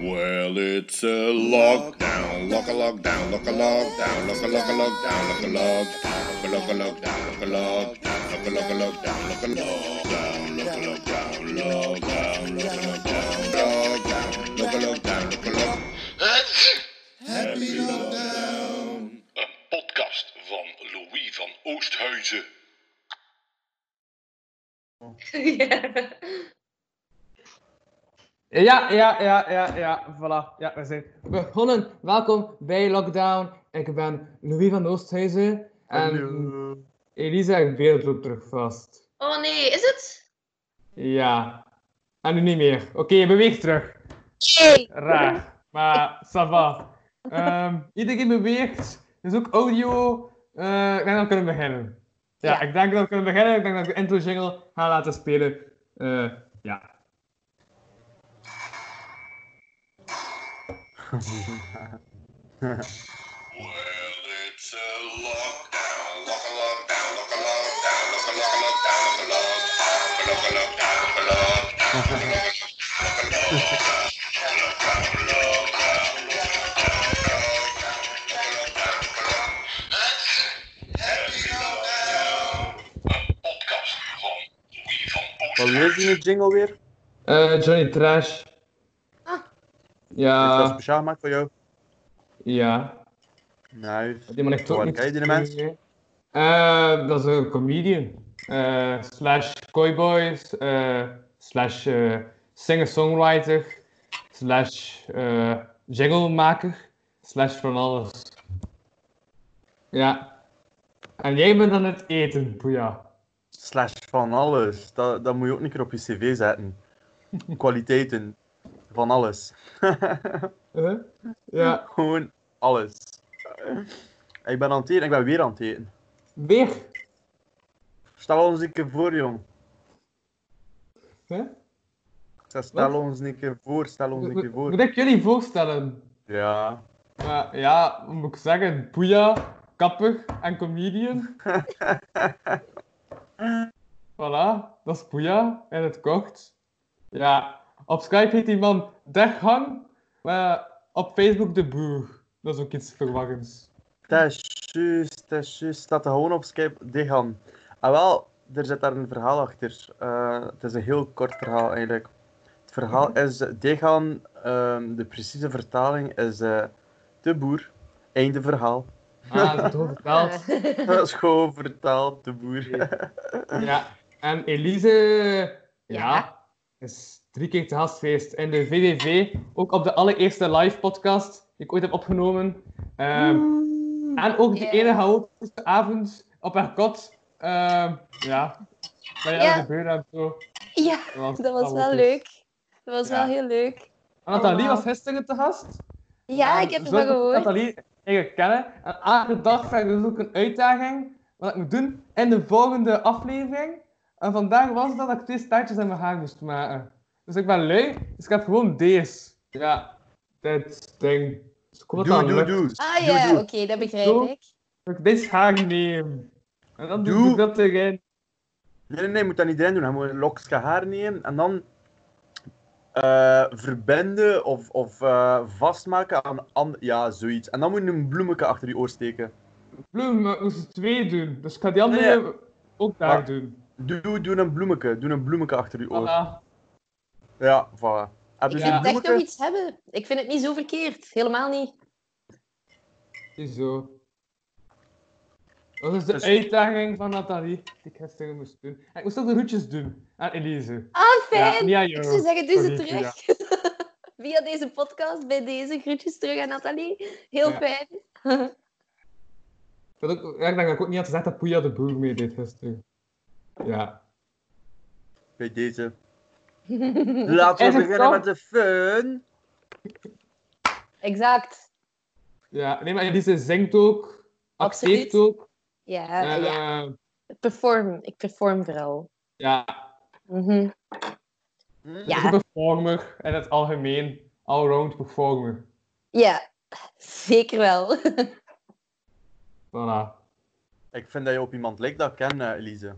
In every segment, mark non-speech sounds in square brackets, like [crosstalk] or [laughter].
Well, it's a lockdown, lock a lockdown, lock a lockdown, lock a lock a lockdown, lock a lockdown, lock a lockdown, lock a lockdown, lock a lock a lockdown, lock a lockdown, lock a lockdown, lockdown, lock a lockdown, lockdown, lock a lockdown, lock a lock. Happy lockdown. Een podcast van Louis van Oosthuizen. Ja, ja, ja, ja, ja, voilà. Ja, we zijn begonnen. Welkom bij Lockdown. Ik ben Louis van Oosthuizen. En Elisa en Beeld loopt terug vast. Oh nee, is het? Ja. En nu niet meer. Oké, je beweegt terug. Raar. Maar, ça va. Ehm, iedereen beweegt. Dus ook audio. Eh, ik denk dat we kunnen beginnen. Ja, Ja. ik denk dat we kunnen beginnen. Ik denk dat ik de intro jingle ga laten spelen. Eh, ja. Well, it's a lockdown, lock a lockdown, lock a lockdown, lock a lock a lockdown, lock a lockdown, lock lockdown, lock a lockdown, lock a van Wat weer die jingle weer? Eh, Johnny Trash. Ah. Is dat Ja, speciaal gemaakt voor jou? ja. Nice. Die man echt ook Waar niet. ken je die mens? Eh, dat is een comedian. Eh, slash cowboys. eh, slash singer-songwriter. Slash jinglemaker. Slash van alles. Ja. En jij bent aan het eten, boeia. Slash van alles. Dat, dat moet je ook een keer op je cv zetten. [laughs] Kwaliteiten. Van alles. [laughs] Huh? Ja. Gewoon alles. Ik ben aan het eten. Ik ben weer aan het eten. Weer. Stel ons een keer voor, jong. Huh? Stel Wat? ons een keer voor. Stel ons een keer voor. Moet ik jullie voorstellen? Ja. Ja, moet ik zeggen? Boeia, kapper en comedian. [laughs] voilà, dat is Boeia in het kort. Ja, op Skype heet die man Deghang, maar op Facebook de Boer. Dat is ook iets verwarrends. Dat is juist, dat is juist. Staat er gewoon op Skype, Degan. Ah wel, er zit daar een verhaal achter. Eh, het is een heel kort verhaal eigenlijk. Het verhaal is, Degan, ehm, de precieze vertaling is eh, de boer. Einde verhaal. Ah, dat is het verteld. [laughs] Dat is gewoon vertaald, de boer. Ja, en Elise, ja, Ja. is drie keer te gast geweest in de VVV. Ook op de allereerste live podcast die ik ooit heb opgenomen. Ehm, En ook die Ja. ene chaotische avond op haar kot. Ehm, ja, bij jou Ja. gebeuren en zo. Ja, was dat was wel leuk. Dat was Ja. wel heel leuk. En Nathalie Oh, was gisteren te gast. Ja, En ik heb heb ik gehoord. Nathalie eigenlijk kennen. En elke dag krijg ik dus ook een uitdaging wat ik moet doen in de volgende aflevering. En vandaag was dat dat ik twee staartjes in mijn haar moest maken. Dus ik ben lui, dus ik heb gewoon deze. Ja, dit ding. Dus ik hoop dat Doe, doe, lukt. doe. Ah ja, oké, dat begrijp Zo. ik. Dat ik deze haar neem. En dan doe, ik dat erin. Nee, nee, nee, je moet dat niet erin doen. Je moet een lokje haar nemen en dan eh, verbinden of, of eh, vastmaken aan an Ja, zoiets. En dan moet je een bloemetje achter je oor steken. Bloem, maar ik moest er twee doen. Dus ik ga die andere Nee, ook daar Maar- doen. Doe, doe een bloemetje. Doe een bloemetje achter je oor. Voilà. Ja, voilà. Heb je Ik Ja. het echt nog iets hebben. Ik vind het niet zo verkeerd. Helemaal niet. Zo. Dat is de Dus- uitdaging van Nathalie die ik gisteren moest doen. En ik moest ook de hoedjes doen aan Elise. Ah, Ja, fijn. aan ik zou zeggen, doe ze Sorry, terug. [laughs] Via deze podcast, bij deze groetjes terug aan Nathalie. Heel Ja. fijn. Ik, had ook, ja, ik denk dat ik ook niet had gezegd dat Poeja de boer meedeed gisteren. Ja. Bij deze. [laughs] Laten we beginnen met de fun. exact. ja. Nee, maar Elise zingt ook. Acteert Absoluut. ook. Ja, Eh, ja. Perform. Ik perform vooral. ja. Mhm. Een Ja, performer in het algemeen. Allround performer. ja, zeker wel. [laughs] Voilà. Ik vind dat je op iemand lijkt dat ik ken, eh, Elise.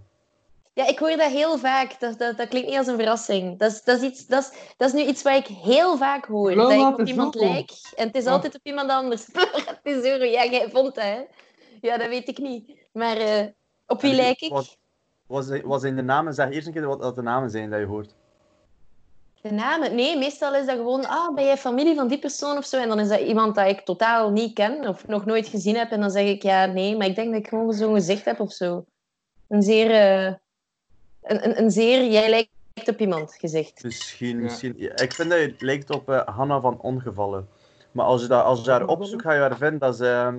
Ja, ik hoor dat heel vaak. Dat, dat, dat klinkt niet als een verrassing. Dat is, dat, is iets, dat, is, dat is nu iets wat ik heel vaak hoor. Dat ik op iemand lijk en het is Oh. altijd op iemand anders. [laughs] het is zo, ja, jij vond dat, hè? Ja, dat weet ik niet. Maar eh, op wie lijk ik? Wat, wat zijn- wat zijn de namen? Zeg eerst een keer wat dat de namen zijn dat je hoort. De namen? Nee, meestal is dat gewoon, ah, ben jij familie van die persoon of zo? En dan is dat iemand dat ik totaal niet ken of nog nooit gezien heb. En dan zeg ik, ja, nee, maar ik denk dat ik gewoon zo'n gezicht heb of zo. Een zeer, eh, een, een, een zeer, jij lijkt op iemand gezicht. Misschien, Ja. misschien. ja, Ik vind dat je lijkt op eh, Hanna van Ongevallen. Maar als je, dat, als je haar opzoekt, ga je haar vinden. Dat is, ehm,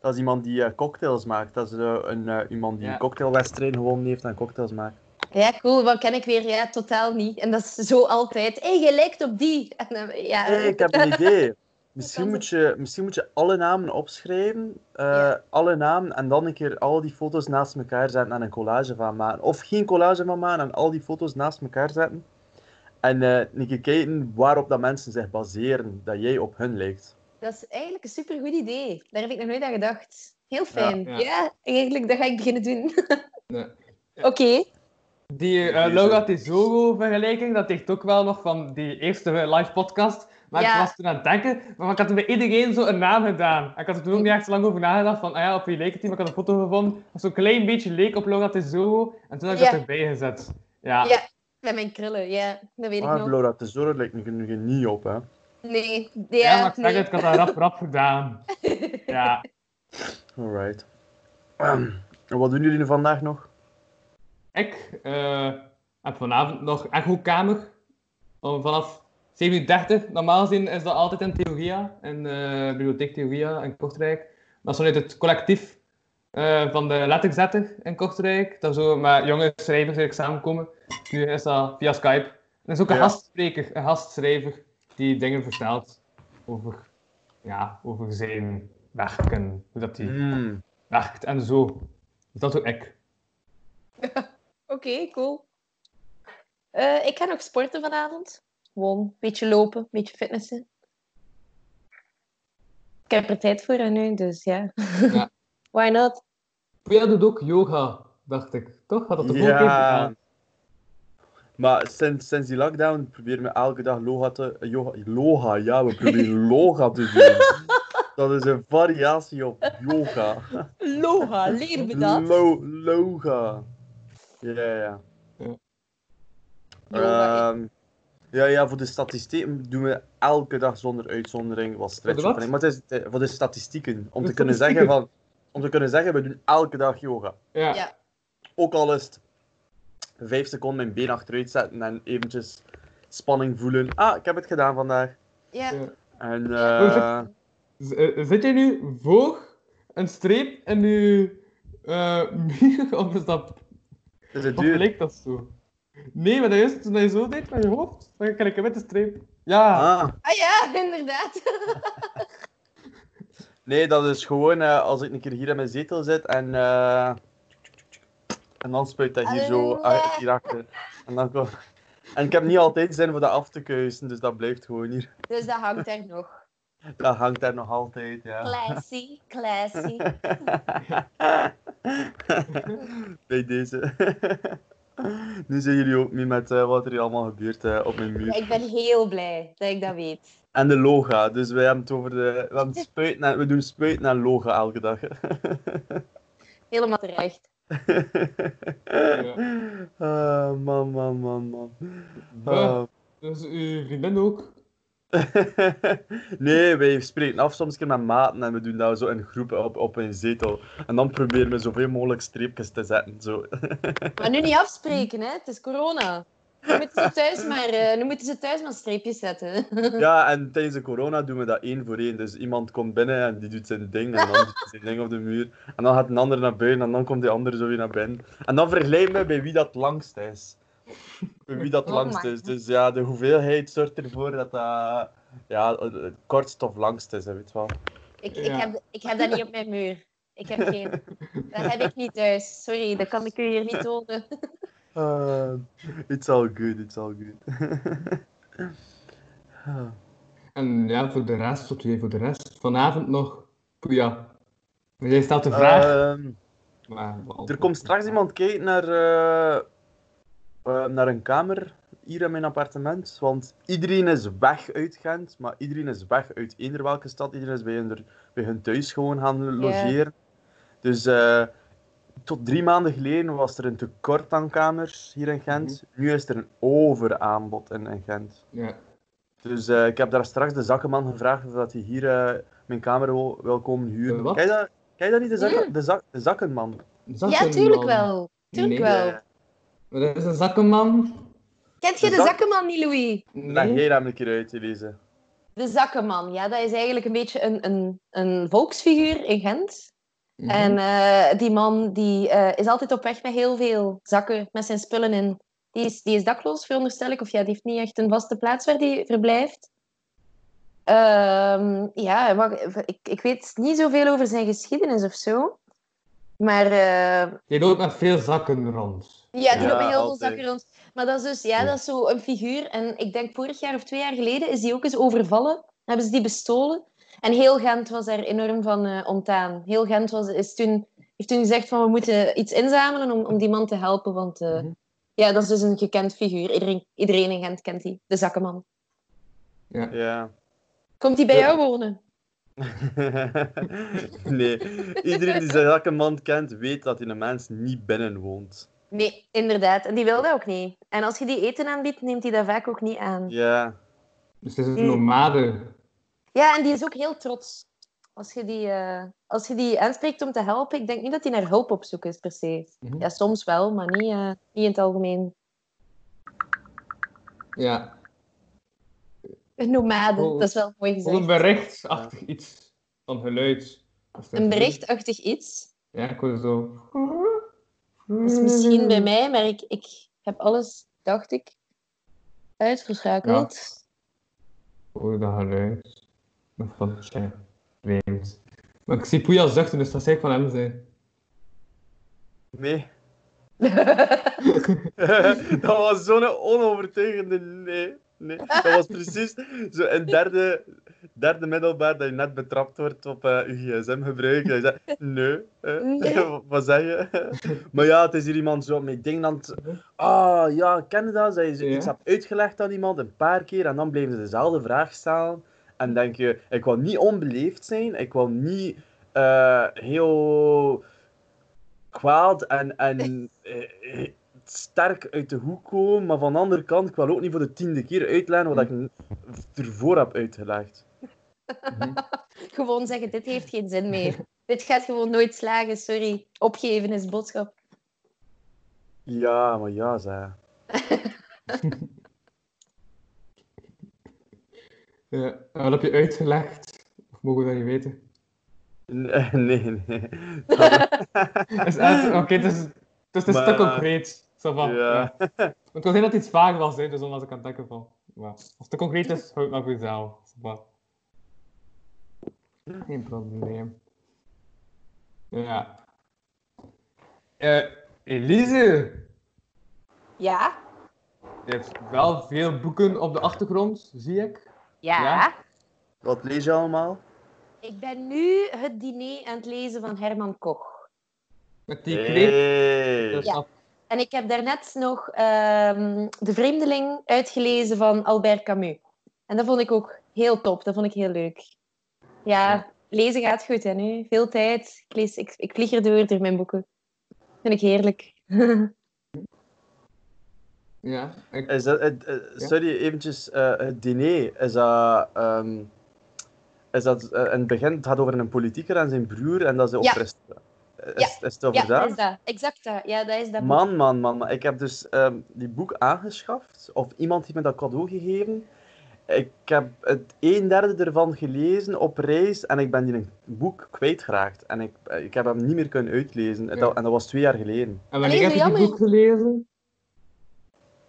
dat is iemand die eh, cocktails maakt. Dat is eh, een, eh, iemand die Ja. een cocktailwedstrijd gewonnen heeft en cocktails maakt. Ja, cool. Wat ken ik weer? Ja, totaal niet. En dat is zo altijd. Hé, hey, je lijkt op die. [laughs] En, ja. Hey, ik heb een idee. Misschien moet, je, misschien moet je alle namen opschrijven. eh, Ja. Alle namen. En dan een keer al die foto's naast elkaar zetten en een collage van maken. Of geen collage van maken en al die foto's naast elkaar zetten. En eh een keer kijken waarop dat mensen zich baseren. Dat jij op hun lijkt. Dat is eigenlijk een supergoed idee. Daar heb ik nog nooit aan gedacht. Heel fijn. Ja. Ja, eigenlijk, dat ga ik beginnen doen. [laughs] Nee. Oké. Die eh Deze. Laura Tesoro-vergelijking, dat heeft ook wel nog van die eerste live podcast. Maar Ja. ik was toen aan het denken, maar ik had er bij iedereen zo een naam gedaan. En ik had er toen ook niet echt zo lang over nagedacht van, ah ja, op wie leek het hier? Maar ik had een foto gevonden dat zo'n klein beetje leek op Laura Tesoro. En toen heb ik Ja. dat erbij gezet. Ja. Ja, met mijn krullen. Ja, dat weet ik Maar nog. Laura Tesoro lijkt nu nu niet op, hè. Nee. Ja, Ja, maar ik zeg het, ik had dat rap rap gedaan. [laughs] Ja. Alright. Ehm, en wat doen jullie vandaag nog? Ik eh, heb vanavond nog echo-kamer. Om vanaf 7.30 Normaal gezien is dat altijd in Theoria, in de bibliotheek Theoria in Kortrijk. Dat is vanuit het collectief eh, van de letterzetter in Kortrijk. Dat zo met jonge schrijvers eigenlijk samenkomen. Nu is dat via Skype. Er is ook een Ja. gastspreker, een gastschrijver, die dingen vertelt over, ja, over zijn werk en hoe dat hij Hmm. werkt en zo. Dus dat doe ik. [laughs] Oké, cool. Eh, ik ga nog sporten vanavond. Gewoon een beetje lopen, een beetje fitnessen. Ik heb er tijd voor nu, dus ja. Ja. [laughs] Why not? Jij doet ook yoga, dacht ik. Toch? Had dat de vorige keer Ja. gedaan? Maar sinds, sinds die lockdown proberen we elke dag loga te... eh, Yoga, loga, ja, we proberen [laughs] loga te doen. Dat is een variatie op yoga. Loha, [laughs] leer me dat. Lo, loga. Ja, ja. Yoga, Ehm, ja, ja, voor de statistieken doen we elke dag zonder uitzondering wat stretchoefening. Maar het is voor de statistieken. Om De te kunnen zeggen van... Om te kunnen zeggen, we doen elke dag yoga. Ja. Ja. Ook al is het vijf seconden mijn been achteruit zetten en eventjes spanning voelen. Ah, ik heb het gedaan vandaag. Ja. En zit- eh eh, Zit je nu voor een streep je eh muur? Of is dat... is het Of duur? lijkt dat zo? Nee, maar dat is toen je zo deed met je hoofd. Dan krijg ik een witte streep. Ja. Ah, Ah ja, inderdaad. [laughs] nee, dat is gewoon eh, als ik een keer hier in mijn zetel zit en, eh, en dan spuit dat hier zo ah, hierachter. En, dan kom... en ik heb niet altijd zin voor dat af te kuisen, dus dat blijft gewoon hier. Dus dat hangt er nog. [laughs] Dat hangt daar nog altijd, ja. Classy, classy. [laughs] Bij deze. [laughs] nu zijn jullie ook mee met eh, wat er hier allemaal gebeurt eh, op mijn muur. Ja, ik ben heel blij dat ik dat weet. En de loga, dus wij hebben het over de... We, hebben spuiten en, we doen spuiten en loga elke dag. [laughs] Helemaal terecht. [laughs] Ah, man, man, man, man. Ja. Ah. Dus uw vriendin ook. [laughs] nee, wij spreken af soms keer met maten en we doen dat zo in groepen op, op een zetel. En dan proberen we zoveel mogelijk streepjes te zetten. Zo. [laughs] Maar nu niet afspreken, hè? Het is corona. Nu moeten ze thuis maar, eh, nu moeten ze thuis maar streepjes zetten. [laughs] ja, en tijdens de corona doen we dat één voor één. Dus iemand komt binnen en die doet zijn ding en dan doet hij zijn ding op de muur. En dan gaat een ander naar buiten en dan komt die andere zo weer naar binnen. En dan vergelijken we bij wie dat langst is. Bij wie dat Oh langst is. Dus ja, de hoeveelheid zorgt ervoor dat dat ja, het kortst of langst is, hè, weet je wel. Ik, ik, Ja. heb, ik heb dat niet op mijn muur. Ik heb geen... Dat heb ik niet thuis. Sorry, dat kan ik u hier niet tonen. Uh, it's all good, it's all good. [laughs] Ah. En ja, voor de rest, doe je voor de rest? Vanavond nog. Ja. Jij stelt de vraag. Ehm, maar, er komt straks iemand kijken naar, eh, eh, naar een kamer hier in mijn appartement. Want iedereen is weg uit Gent, maar iedereen is weg uit eender welke stad. Iedereen is bij hun, bij hun thuis gewoon gaan logeren. Dus eh, tot drie maanden geleden was er een tekort aan kamers hier in Gent. Nu is er een overaanbod in, in Gent. Ja. Dus eh, ik heb daar straks de zakkenman gevraagd of dat hij hier eh, mijn kamer wil, wil komen huren. Je dat, ken je dat niet, de, zakken, de, zak, de zakkenman? Ja, tuurlijk wel. Tuurlijk Nee. wel. Eh, Dat is een zakkenman. Kent je De de zak- zakkenman niet, Louis? Leg Nee. jij hem een keer uit, Elise. De zakkenman, ja, dat is eigenlijk een beetje een, een, een volksfiguur in Gent. Mhm. En eh, die man die, eh, is altijd op weg met heel veel zakken met zijn spullen in. Die is, die is dakloos, veronderstel ik. Of ja, die heeft niet echt een vaste plaats waar hij verblijft. Ehm, ja, wacht, ik, ik weet niet zoveel over zijn geschiedenis of zo. Maar eh, Je loopt met veel zakken rond. Ja, die Ja, loopt met heel veel zakken rond. Maar dat is dus, ja, Ja. dat is zo een figuur. En ik denk vorig jaar of twee jaar geleden is die ook eens overvallen. Hebben ze die bestolen. En heel Gent was daar enorm van eh, ontdaan. Heel Gent was, is toen, heeft toen gezegd van we moeten iets inzamelen om, om die man te helpen. Want eh, Mhm. ja, dat is dus een gekend figuur. Iedereen, iedereen in Gent kent die. De zakkenman. Ja. Komt hij bij Ja. jou wonen? [laughs] nee, iedereen die zijn zakkenman kent, weet dat hij een mens niet binnen woont. Nee, inderdaad. En die wil dat ook niet. En als je die eten aanbiedt, neemt hij dat vaak ook niet aan. Ja. Dus het is een nomade. Ja, en die is ook heel trots. Als je die, eh, als je die aanspreekt om te helpen, ik denk niet dat hij naar hulp op zoek is per se. Mhm. Ja, soms wel, maar niet, eh, niet in het algemeen. Ja. Een nomade, Oh. dat is wel mooi Of een gezegd. berichtachtig iets. Van geluid. Een berichtachtig iets. Ja, ik hoorde zo. Dat is misschien bij mij, maar ik, ik heb alles, dacht ik, uitverschakeld. Ik hoorde dat geluid. Nog van, tja, vreemd. Maar ik zie Poeja zuchten, dus dat zou ik van hem zijn. Nee. [laughs] [laughs] dat was zo'n onovertuigende nee. Nee. Dat was precies zo een derde, derde middelbaar dat je net betrapt wordt op eh je gsm-gebruik. Dat je zegt, nee. eh, Nee. [laughs] Wat zeg je? maar ja, het is hier iemand zo met dingen aan het... Ah, ja, ken je dat? Dat je zo Ja. iets hebt uitgelegd aan iemand een paar keer en dan blijven ze dezelfde vraag stellen. En denk je, ik wil niet onbeleefd zijn, ik wil niet eh, heel kwaad en, en sterk uit de hoek komen, maar van de andere kant, ik wil ook niet voor de tiende keer uitleggen wat ik n- ervoor heb uitgelegd. [laughs] Gewoon zeggen, dit heeft geen zin meer. [laughs] dit gaat gewoon nooit slagen, sorry. Opgeven is boodschap. Ja, maar ja, en [laughs] wat heb je uitgelegd? Of mogen we dat niet weten? Nee, nee. Oké, het is, het is een Maar- stuk concreet. Zo van, Ja. [laughs] ik wil dat het iets vaag was, hè, dus dan was ik aan het denken van... Maar als het te concreet is, hou het maar voor jezelf. Zo van. Geen probleem. Ja. Eh, Elise, Ja? je hebt wel veel boeken op de achtergrond, zie ik. Ja. Ja? Wat lees je allemaal? Ik ben nu het diner aan het lezen van Herman Koch. Met die. Hey. Dus Ja. En ik heb daarnet nog ehm, De Vreemdeling uitgelezen van Albert Camus. En dat vond ik ook heel top. Dat vond ik heel leuk. Ja, Ja. lezen gaat goed, hè, nu. Veel tijd. Ik, lees, ik, ik vlieg erdoor door mijn boeken. Vind ik heerlijk. [laughs] Ja, ik, Is dat, het- eh, sorry, eventjes. eh, het diner, is dat... ehm, is dat eh, in het begin, het gaat over een politieker en zijn broer en dat ze op Ja. Is, is het over ja, dat? dat is dat. Exact dat. Ja, dat is dat boek. Man, man, man, man. Ik heb dus ehm, die boek aangeschaft. Of iemand heeft me dat cadeau gegeven. Ik heb het een derde ervan gelezen op reis en ik ben die een boek kwijtgeraakt. En ik, eh, ik heb hem niet meer kunnen uitlezen. Ja. Dat, en dat was twee jaar geleden. en wanneer heb je die boek gelezen?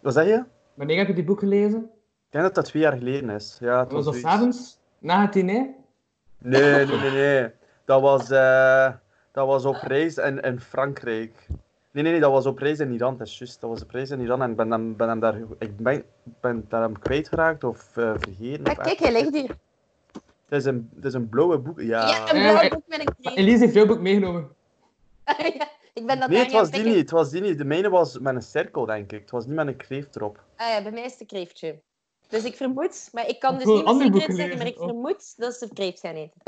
Wat zeg je? Wanneer heb je die boek gelezen? Ik denk dat dat twee jaar geleden is. Ja, het Was dat s'avonds? Na het diner? Nee, nee, nee, nee. Dat was, eh, dat was op reis in, in Frankrijk. Nee, nee, nee, dat was op reis in Iran. Dat is juist. Dat was op reis in Iran en ik ben hem, ben hem daar, ik ben, ben daar hem kwijtgeraakt of eh, vergeten. Ah, of kijk, hij ligt hier. Het is een, het is een blauwe boek. Ja. Ja, een Ja, blauw eh, boek met een. Elise heeft jouw boek meegenomen. [laughs] ja, Ik ben dat Nee, het was die niet. Het was die niet. De mijne was met een cirkel, denk ik. Het was niet met een kreeft erop. Ah ja, bij mij is het een kreeftje. Dus ik vermoed, maar ik kan dus niet met andere zekerheid boeken zeggen, maar ik vermoed dat ze kreeft gaan eten.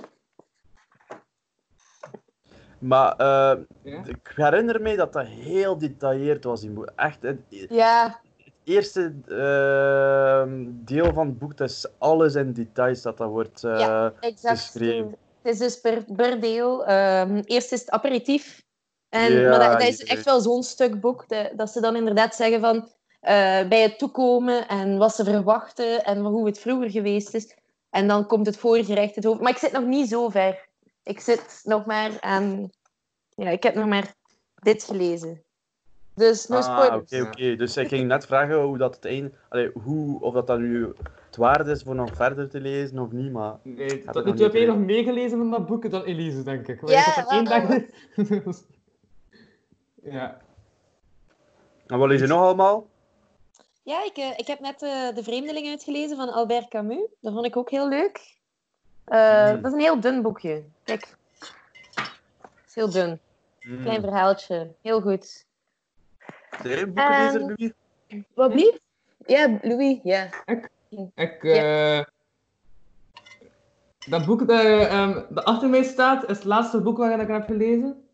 Maar eh, Ja? ik herinner me dat dat heel gedetailleerd was in boek. Echt, het, het Ja, eerste ehm, deel van het boek, dat is alles in details dat dat wordt eh, Ja. exact. beschreven. Het is dus per, per deel. ehm, eerst is het aperitief. En, Ja, maar dat, dat is echt wel zo'n stuk boek dat, dat ze dan inderdaad zeggen van eh, bij het toekomen en wat ze verwachten en hoe het vroeger geweest is. En dan komt het voorgerecht het hoofd. Maar ik zit nog niet zo ver. Ik zit nog maar aan... Ja, ik heb nog maar dit gelezen. Dus no Ah, oké, oké. Dus ik ging net vragen hoe dat het eind... Allee, hoe, of dat, dat nu het waard is voor nog verder te lezen of niet, maar... Nee, Heb tot ik nu nog toe heb jij nog meegelezen van dat boek dan Elise, denk ik. Want Ja, ik heb dat één dag... wel. [laughs] ja. En wat lees je nog allemaal? Ja, ik, eh, ik heb net eh, De Vreemdeling uitgelezen van Albert Camus. Dat vond ik ook heel leuk. Eh, Hmm. Dat is een heel dun boekje. Kijk. Het is heel dun. Hmm. Klein verhaaltje. Heel goed. Een boekenlezer, En- Louis? Wat? Ja, Louis, ja. Ik, eh Dat boek dat, ehm, dat achter mij staat, is het laatste boek waar ik heb gelezen.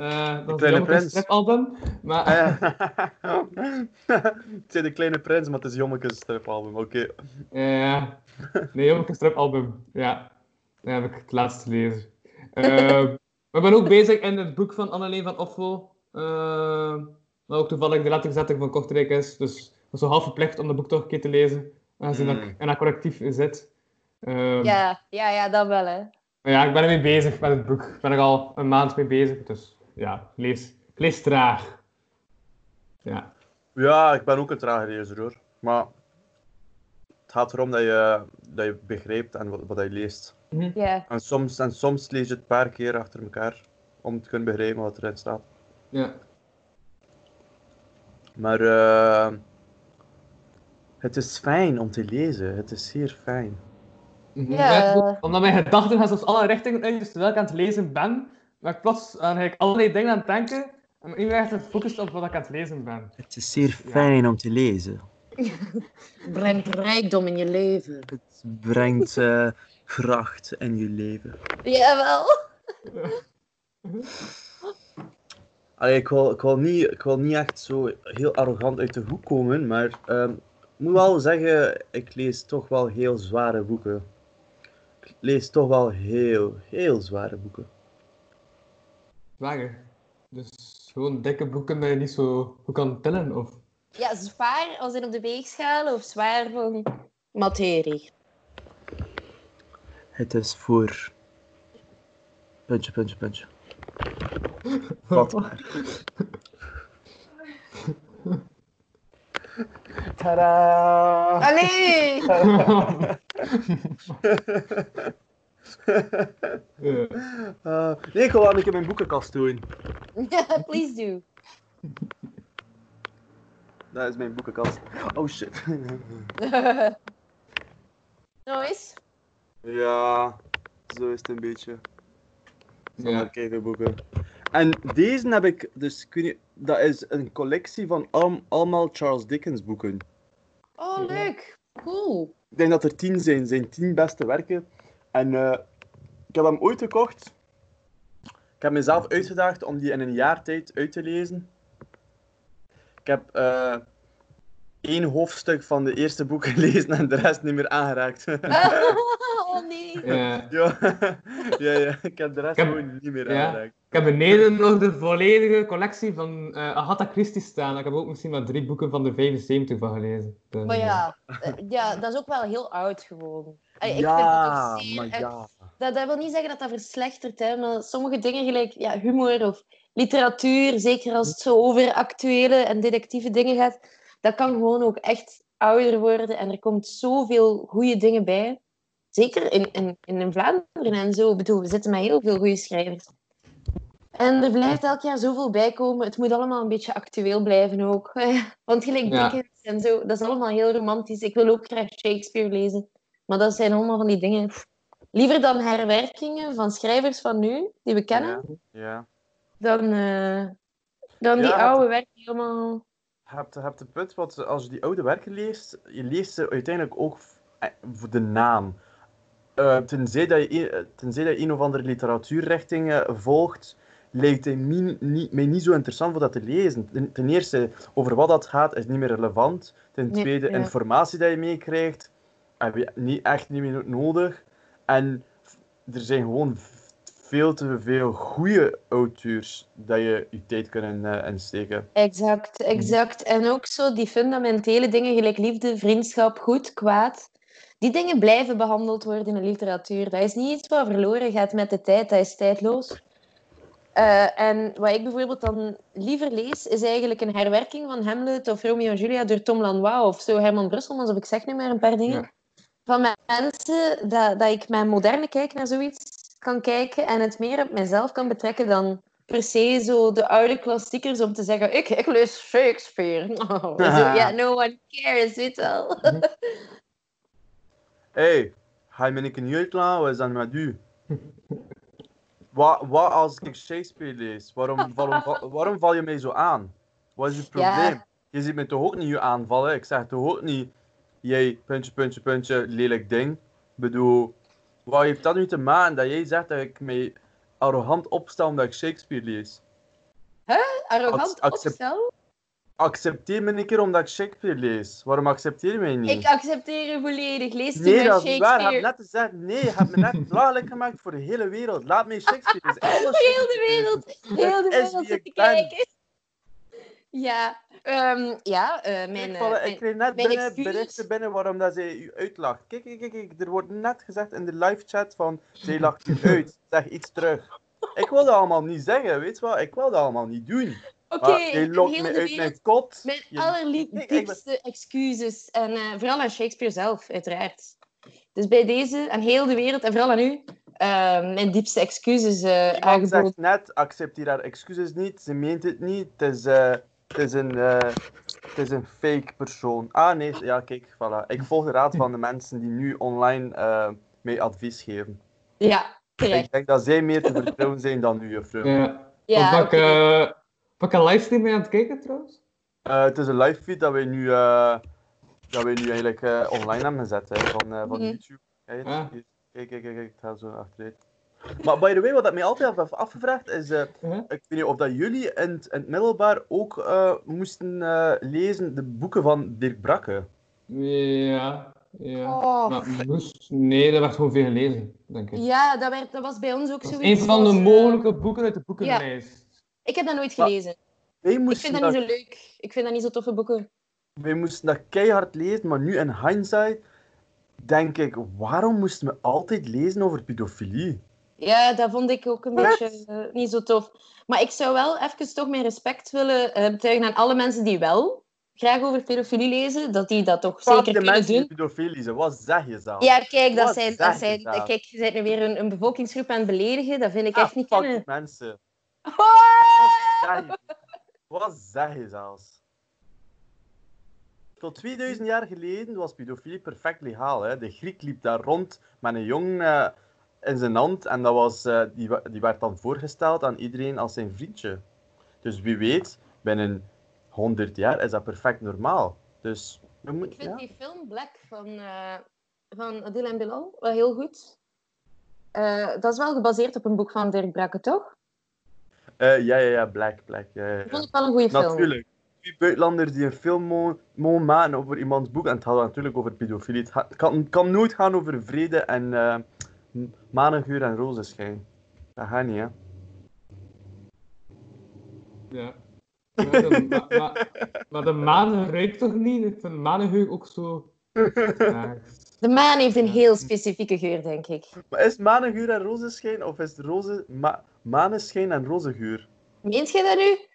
Eh dat is Kleine een Prins. stripalbum. Maar Ah, [laughs] het zijn de kleine prins, maar het is Jommekes stripalbum. Oké. Ja. nee, een stripalbum. Ja. Dat heb ik het laatst gelezen. Eh, [laughs] maar ik ben ook bezig in het boek van Anneleen van Offel. Uh, wat ook toevallig de letterzetting van Kortrijk is. Dus ik was zo half verplicht om dat boek toch een keer te lezen. Aangezien dat Mm. ik in dat correctief zit. Ehm, Ja, ja, ja, dat wel, hè. Maar ja, ik ben ermee bezig met het boek. Ik ben er al een maand mee bezig. Dus ja, ik lees, ik lees traag. Ja. Ja, ik ben ook een trage lezer hoor. Maar het gaat erom dat je, dat je begrijpt en wat, wat je leest. Ja. En soms, en soms lees je het een paar keer achter elkaar om te kunnen begrijpen wat erin staat. Ja. Maar eh, het is fijn om te lezen. Het is zeer fijn. Mhm. Ja. Omdat mijn gedachten gaan soms alle richtingen uit, dus terwijl ik aan het lezen ben, ben ik plots aan eigenlijk allerlei dingen aan het denken. En nu echt gefocust op wat ik aan het lezen ben. Het is zeer fijn om te lezen. [laughs] Brengt rijkdom in je leven. Het brengt eh, kracht in je leven. Jawel. [laughs] Allee, ik, wil, ik, wil niet, ik wil niet echt zo heel arrogant uit de hoek komen, maar ehm, ik moet wel zeggen, ik lees toch wel heel zware boeken. Ik lees toch wel heel, heel zware boeken. Zwaar. Dus gewoon dikke boeken dat je niet zo goed kan tillen. Of... Ja, zwaar als in op de weegschaal of zwaar van materie? Het is voor. Puntje, puntje, puntje. [laughs] Wat maar. Tadaa! Allee! [laughs] [laughs] Eh, nee, ik wil wel een keer mijn boekenkast doen. Please do. Dat is mijn boekenkast. Oh shit. [laughs] Noise? ja, zo is het een beetje. Ja. ja. kijken boeken. En deze heb ik, dus ik weet niet, dat is een collectie van al- allemaal Charles Dickens boeken. Oh, leuk. Cool. Ik denk dat er tien zijn, zijn tien beste werken. En eh, ik heb hem ooit gekocht. Ik heb mezelf uitgedaagd om die in een jaar tijd uit te lezen. Ik heb eh, één hoofdstuk van de eerste boek [laughs] gelezen en de rest niet meer aangeraakt. [laughs] [laughs] oh nee. Ja. ja, ja, ja, ik heb de rest heb- gewoon niet meer ja. aangeraakt. Ik heb beneden nog de volledige collectie van eh, Agatha Christie staan. Ik heb ook misschien maar drie boeken van de 75 van gelezen. Dus, Maar ja, eh, ja, dat is ook wel heel oud gewoon. Ik ja, vind dat zeer... ja. Dat, dat wil niet zeggen dat dat verslechtert, hè, maar sommige dingen, gelijk ja, humor of literatuur, zeker als het zo over actuele en detectieve dingen gaat, dat kan gewoon ook echt ouder worden en er komt zoveel goede dingen bij. Zeker in, in, in Vlaanderen en zo. Ik bedoel, we zitten met heel veel goede schrijvers. En er blijft elk jaar zoveel bij komen. Het moet allemaal een beetje actueel blijven ook. [laughs] Want gelijk Ja. Dickens en zo, dat is allemaal heel romantisch. Ik wil ook graag Shakespeare lezen. Maar dat zijn allemaal van die dingen. Liever dan herwerkingen van schrijvers van nu, die we kennen, Ja, ja. dan, eh, Dan die Ja, oude werken helemaal... Je hebt, je hebt het punt, wat als je die oude werken leest, je leest ze uiteindelijk ook eh, voor de naam. Eh, tenzij, dat je, een- tenzij dat je een of andere literatuurrichting volgt, lijkt het mij niet, mij niet zo interessant voor dat te lezen. Ten, ten eerste, over wat dat gaat, is niet meer relevant. Ten Nee, tweede, ja. informatie die je meekrijgt, heb je niet, echt niet meer nodig. En er zijn gewoon veel te veel goede auteurs dat je je tijd kunnen eh, insteken. Exact, exact. En ook zo die fundamentele dingen, gelijk liefde, vriendschap, goed, kwaad. Die dingen blijven behandeld worden in de literatuur. Dat is niet iets wat verloren gaat met de tijd, dat is tijdloos. Eh, en wat ik bijvoorbeeld dan liever lees, is eigenlijk een herwerking van Hamlet of Romeo en Julia door Tom Lanois of zo Herman Brusselmans, of ik zeg nu maar een paar dingen. Ja. Van mensen dat, dat ik een moderne kijk naar zoiets kan kijken en het meer op mezelf kan betrekken dan per se zo de oude klassiekers om te zeggen, ik, ik lees Shakespeare. [laughs] Oh, zo, ja, no one cares, weet wel. [laughs] hey, ga je me uitlaten? Wat is dat met u? wat, wat als ik Shakespeare lees? Waarom, waarom, waarom val je mij zo aan? Wat is je Ja. probleem? Je ziet me toch ook niet aanvallen? Ik zeg toch ook niet, jij, puntje, puntje, puntje, lelijk ding. Ik bedoel, wat heeft dat nu te maken dat jij zegt dat ik mij arrogant opstel omdat ik Shakespeare lees? Arrogant Accept- opstel. Accepteer me een keer omdat ik Shakespeare lees. Waarom accepteer je mij niet? Ik accepteer u volledig. Lees Nee, maar dat is niet waar. Je Shakespeare. hebt net gezegd, nee, je hebt me net [laughs] belachelijk gemaakt voor de hele wereld. Laat mij Shakespeare lezen. [laughs] Heel de Shakespeare wereld, heel de wereld wie zit te ik ben. kijken. Ja, ehm, ja eh, mijn, eh, ik kreeg net mijn binnen excuses. berichten binnen waarom dat zij u uitlacht. Kijk, kijk, kijk, kijk, er wordt net gezegd in de live chat van, zij lacht u [laughs] uit. Zeg iets terug. Ik wil dat allemaal niet zeggen, weet je wat? Ik wil dat allemaal niet doen. Oké, maar je ik lokt me uit wereld mijn kot. Mijn Je- allerliefste Ik- ik ben- excuses. En eh, vooral aan Shakespeare zelf, uiteraard. Dus bij deze, aan heel de wereld en vooral aan u, eh, mijn diepste excuses eh Iemand aangeboden. zegt net, accepteer haar excuses niet, ze meent het niet, het is, eh, het is, een, eh, het is een fake persoon. Ah nee, ja kijk, voilà. Ik volg de raad van de mensen die nu online eh mij advies geven. Ja, terecht. Ik denk dat zij meer te vertrouwen zijn dan u, juffrouw. Ja. Ja, welke, oké. welke livestream je aan het kijken trouwens? Eh, het is een live feed dat wij nu, eh, dat wij nu eigenlijk eh, online hebben gezet hè, van, eh, van Mhm. YouTube. Kijk, kijk, kijk, kijk, kijk, ik ga zo achteruit. Maar by the way, wat ik mij altijd heb afgevraagd is, eh, Ja. ik weet niet of dat jullie in het, in het middelbaar ook eh, moesten eh, lezen de boeken van Dirk Brakke. Ja, ja. Oh, Maar moest, nee, dat werd gewoon veel gelezen, denk ik. ja, dat, werd, dat was bij ons ook zoiets. een van de eh, mogelijke boeken uit de boekenlijst. Ik heb dat nooit gelezen. Wij Ik vind dat dat, niet zo leuk. Ik vind dat niet zo toffe boeken. wij moesten dat keihard lezen, maar nu in hindsight denk ik, waarom moesten we altijd lezen over pedofilie? Ja, dat vond ik ook een Wat? beetje niet zo tof. Maar ik zou wel even toch mijn respect willen betuigen aan alle mensen die wel graag over pedofilie lezen, dat die dat toch zeker de kunnen doen. pedofiel lezen, wat zeg je zelf? Ja, kijk, dat Wat zijn, dat je zijn, kijk, je bent nu weer een, een bevolkingsgroep aan het beledigen. Dat vind ik Ah, echt niet fuck kunnen. mensen. Ah! Zeg je- Wat zeg je zelfs? Tot 2000 jaar geleden was pedofilie perfect legaal. Hè? De Griek liep daar rond met een jong eh, in zijn hand en dat was, eh, die, die werd dan voorgesteld aan iedereen als zijn vriendje. Dus wie weet, binnen 100 jaar is dat perfect normaal. Dus we Ik vind Ja? die film Black van, eh van Adil en Bilal wel heel goed. Eh, dat is wel gebaseerd op een boek van Dirk Brakke, toch? Ja, ja, ja, Black, Black. Ja, ja, Dat ja. vond ik wel een goede film. Natuurlijk. Wie buitenlanders die een film mo- mogen maken over iemands boek, en het gaat natuurlijk over pedofilie. Het kan, kan nooit gaan over vrede en manengeur en rozenschijn. Dat gaat niet, hè. Ja. Ja, de, ma, ma, maar de maan ruikt toch niet? Ik vind manengeur ook zo... Ja, De maan heeft een heel specifieke geur, denk ik. Maar is manengeur en rozenschijn, of is roze, ma, maneschijn en rozengeur? Meent je dat nu?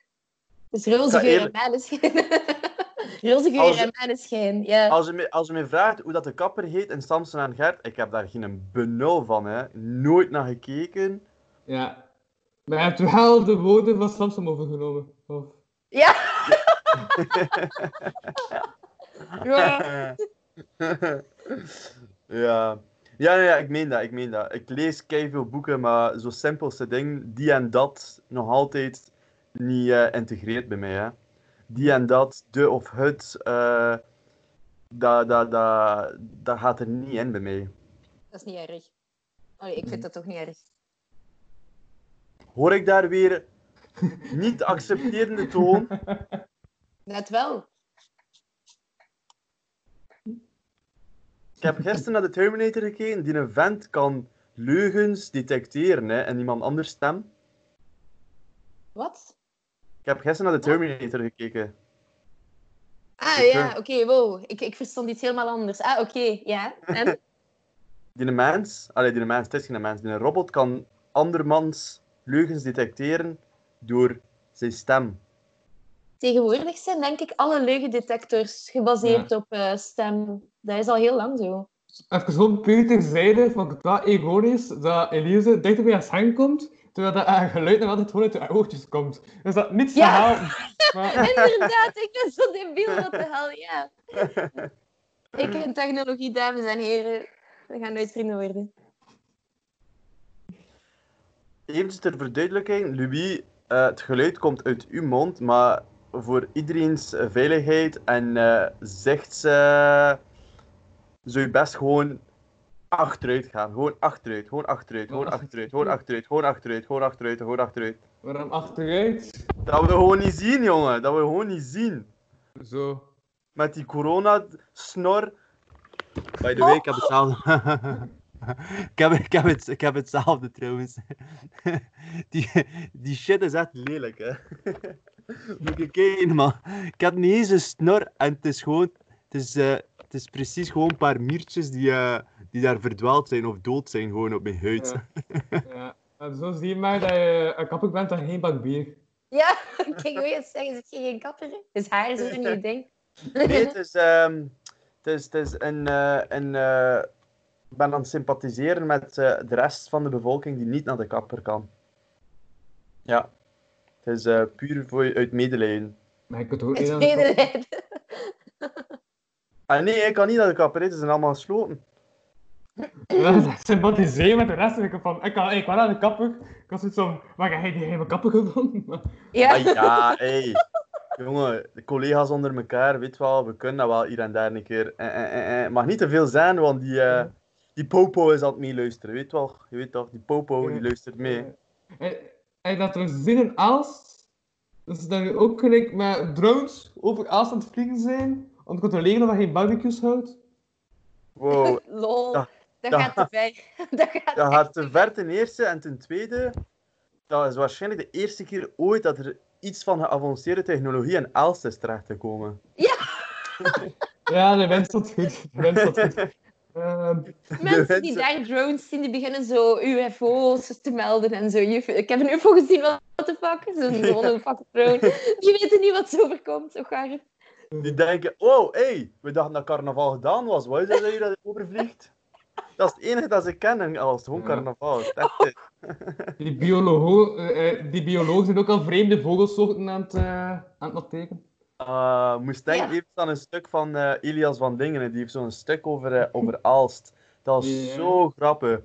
Dus roze ga geur en maneschijn. [laughs] roze geur Als- en maneschijn, ja. Als je, me, als je me vraagt hoe dat de kapper heet in Samson en Gert, ik heb daar geen benul van, hè. Nooit naar gekeken. ja. Maar je hebt wel de woorden van Samson overgenomen. Of... [laughs] Ja! ja. ja. Ja, ja, ik meen dat, ik meen dat. Ik lees veel boeken, maar zo simpelste ding, die en dat, nog altijd niet eh, integreert bij mij. Hè. Die en dat, de of het, eh, dat, dat, dat gaat er niet in bij mij. Dat is niet erg. Allee, ik vind dat toch niet erg. Hoor ik daar weer niet [laughs] accepterende toon? Net wel. Ik heb gisteren naar de Terminator gekeken. Die een vent kan leugens detecteren hè, in iemand anders stem. Wat? Ik heb gisteren naar de Terminator gekeken. Ah ja, oké, wow. Ik, ik verstond iets helemaal anders. Ah, oké, ja. En? [laughs] Die een mens, allee, die een mens, het is geen mens, die een robot kan andermans leugens detecteren door zijn stem. Tegenwoordig zijn denk ik alle leugendetectors gebaseerd op eh, stem. Dat is al heel lang zo. Even gewoon puur terzijde, vond ik het wel ironisch dat Elise dichter bij haar scherm komt, terwijl dat haar geluid nog altijd gewoon uit haar oortjes komt. Dus dat niets te Ja. halen. [laughs] Maar, Inderdaad, ik ben zo debiel wat de hel, ja. Ik en technologie, dames en heren. We gaan nooit vrienden worden. Even ter verduidelijking, Louis, eh, het geluid komt uit uw mond, maar voor iedereen's eh, veiligheid en eh zegt ze, zou je best gewoon achteruit gaan. Gewoon achteruit, gewoon achteruit, gewoon achteruit, gewoon achteruit, gewoon achteruit, gewoon achteruit, gewoon achteruit. waarom achteruit? Dat we gewoon niet zien, jongen. Dat we gewoon niet zien. Zo. Met die corona-snor. By the way, ik heb hetzelfde. [laughs] ik, heb, ik, heb het, ik heb hetzelfde trouwens. [laughs] die, die shit is echt lelijk, hè. [laughs] Moet je kijken, man. Ik heb niet eens een snor en het is gewoon. Het is, eh, het is precies gewoon een paar miertjes die, eh, die daar verdwaald zijn of dood zijn gewoon op mijn huid. Ja. [laughs] ja. En zo zie je maar dat je een kapper bent en geen bak bier. Ja, kijk, wil je het zeggen? Zit je geen kapper? Is haar zo een nieuw ding? Nee, het is, ehm, het is, het is een, eh, een, eh, ik ben aan het sympathiseren met eh, de rest van de bevolking die niet naar de kapper kan. Ja. Het is eh, puur voor, uit medelijden. Maar je kunt ook Het niet aan de kapper. [laughs] Ah, nee, ik kan niet naar de kapper, ze zijn allemaal gesloten. [laughs] Ja, sympathiseren met de rest. En ik van, ik kan, ik was aan de kapper. Ik was zoiets van, waar ga je die geheime kapper [laughs] gevonden? Ja. Ah, ja, hey. Jongen, de collega's onder elkaar, weet wel, we kunnen dat wel hier en daar een keer. Eh, eh, eh, eh. Mag niet te veel zijn, want die, eh, die popo is aan het meeluisteren, weet wel. Je weet toch, die popo, die luistert mee. En, dat er zin in Aalst, dus dat je ook gelijk met drones over Aalst aan het vliegen zijn, om te controleren of je geen barbecues houdt. Wow, [laughs] Lol. Ja. Dat Ja. gaat te ver. [laughs] Dat gaat dat gaat te ver ten eerste. En ten tweede, dat is waarschijnlijk de eerste keer ooit dat er iets van geavanceerde technologie in Aalst is terecht te komen. [laughs] Ja, de goed. De wind stond goed. [laughs] Ehm, Mensen die daar drones zien, die beginnen zo UFO's te melden en zo. Ik heb een UFO gezien, what the fuck? Zo'n gewone fucking drone. Die weten niet wat ze overkomt. Die denken, oh, hé, hey, we dachten dat carnaval gedaan was. Wat is dat hier dat je overvliegt? Dat is het enige dat ze kennen als gewoon carnaval. [laughs] Die, biologo, eh, eh, die biologen zijn ook al vreemde vogelsoorten aan het, eh, aan het noteren. Uh, moest denken Ja. even aan een stuk van eh, Elias van Dingen. Die heeft zo'n stuk over, over [laughs] Aalst. Dat is zo grappig.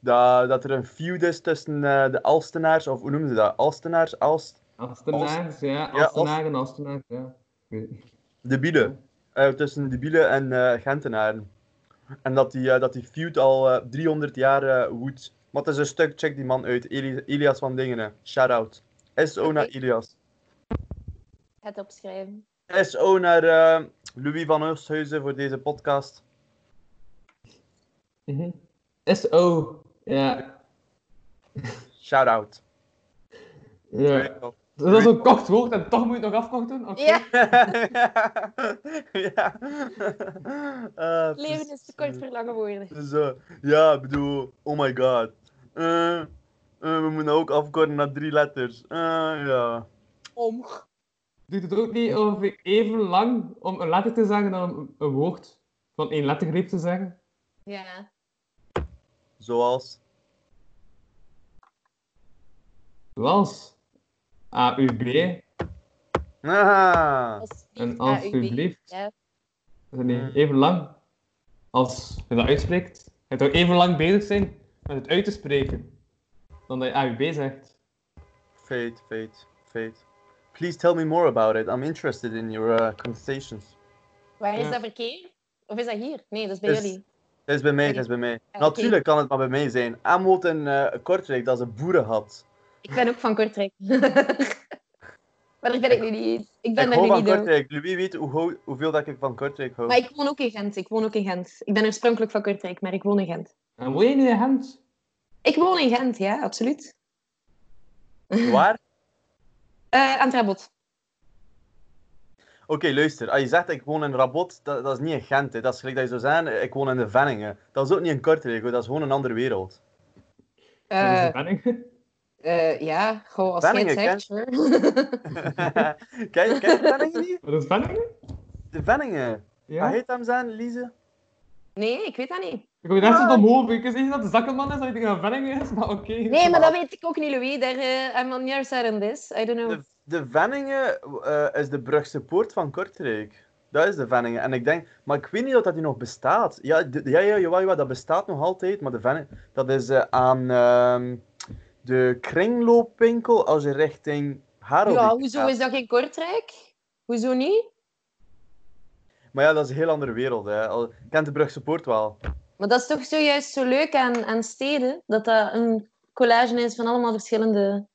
Dat, dat er een feud is tussen eh, de Alstenaars, of hoe noemen ze dat? Alstenaars, Alst, Astenaars, ja. Ja, Astenaren, Astenaars, ja. De Bielen. Eh, tussen de Bielen en eh, Gentenaren. En dat die, eh, dat die feud al eh, 300 jaar eh, woedt. Maar het is een stuk, check die man uit. Eli- Elias van Dingen. Shout out. SO naar. Elias. Het opschrijven. SO naar eh, Louis van Oosthuizen voor deze podcast. Mhm. SO. Ja. Shout out. ja. Dat is een kort woord en toch moet je het nog afkorten? Oké. Ja, [laughs] ja. [laughs] Het leven is te kort voor lange woorden. Zo, ja, ik bedoel, oh my god. Eh, eh, we moeten ook afkorten naar drie letters. Eh, ja. Om. Duurt het ook niet ongeveer even lang om een letter te zeggen dan een, een woord van één lettergreep te zeggen? Ja. Zoals. Zoals AUB Ah, Als en alsjeblieft. Ja. Dat is niet even lang als je dat uitspreekt. Je ook even lang bezig zijn met het uit te spreken dan dat je AUB zegt. feit, feit. Fate. Please tell me more about it. I'm interested in your uh, conversations. Waar is Ja. dat verkeer? Of is dat hier? Nee, dat is bij Is- jullie. Het is bij mij, het is bij mij. oké. Natuurlijk kan het maar bij mij zijn. Woont in eh, Kortrijk, dat is een boerengat. Ik ben ook van Kortrijk. [laughs] maar daar ben ik nu niet. Ik ben ik hou nu van niet door. Kortrijk. Louis weet hoe, hoeveel dat ik van Kortrijk hou. Maar ik woon ook in Gent. Ik woon ook in Gent. Ik ben oorspronkelijk van Kortrijk, maar ik woon in Gent. En woon je nu in Gent? Ik woon in Gent, ja, absoluut. [laughs] Waar? Eh aan het Rabot. Oké, luister. Als je zegt ik woon in Rabot, dat, dat is niet in Gent. Hè. Dat is gelijk dat je zou zeggen, ik woon in de Venningen. Dat is ook niet in Kortrijk, hoor. dat is gewoon een andere wereld. Dat Eh, is een Benning. Eh, ja, gewoon als jij het zegt, [laughs] ken, je- ken je de Venningen niet? Wat is Benningen? De Venningen. Ja. Wat heet hem zijn, Lise? Nee, ik weet dat niet. Ik hoor net zo dom hoofd. Ik zeg dat de zakkenman is, dat ik denk dat Benningen is, maar oké. Nee, maar dat weet ik ook niet, Louis. Daar, eh I'm on your side on this. I don't know. De, de Venningen eh, is de Brugse poort van Kortrijk. Dat is de Venningen. En ik denk, maar ik weet niet of dat die nog bestaat. Ja, de- ja, ja jawel, jawel, dat bestaat nog altijd. Maar de Venningen, dat is eh, aan ehm, de kringloopwinkel als je richting Harelbeek Ja, hoezo gaat. is dat geen Kortrijk? Hoezo niet? Maar ja, dat is een heel andere wereld. Hè. Al, je kent de Brugse poort wel. Maar dat is toch zojuist zo leuk aan, aan steden, dat dat een collage is van allemaal verschillende...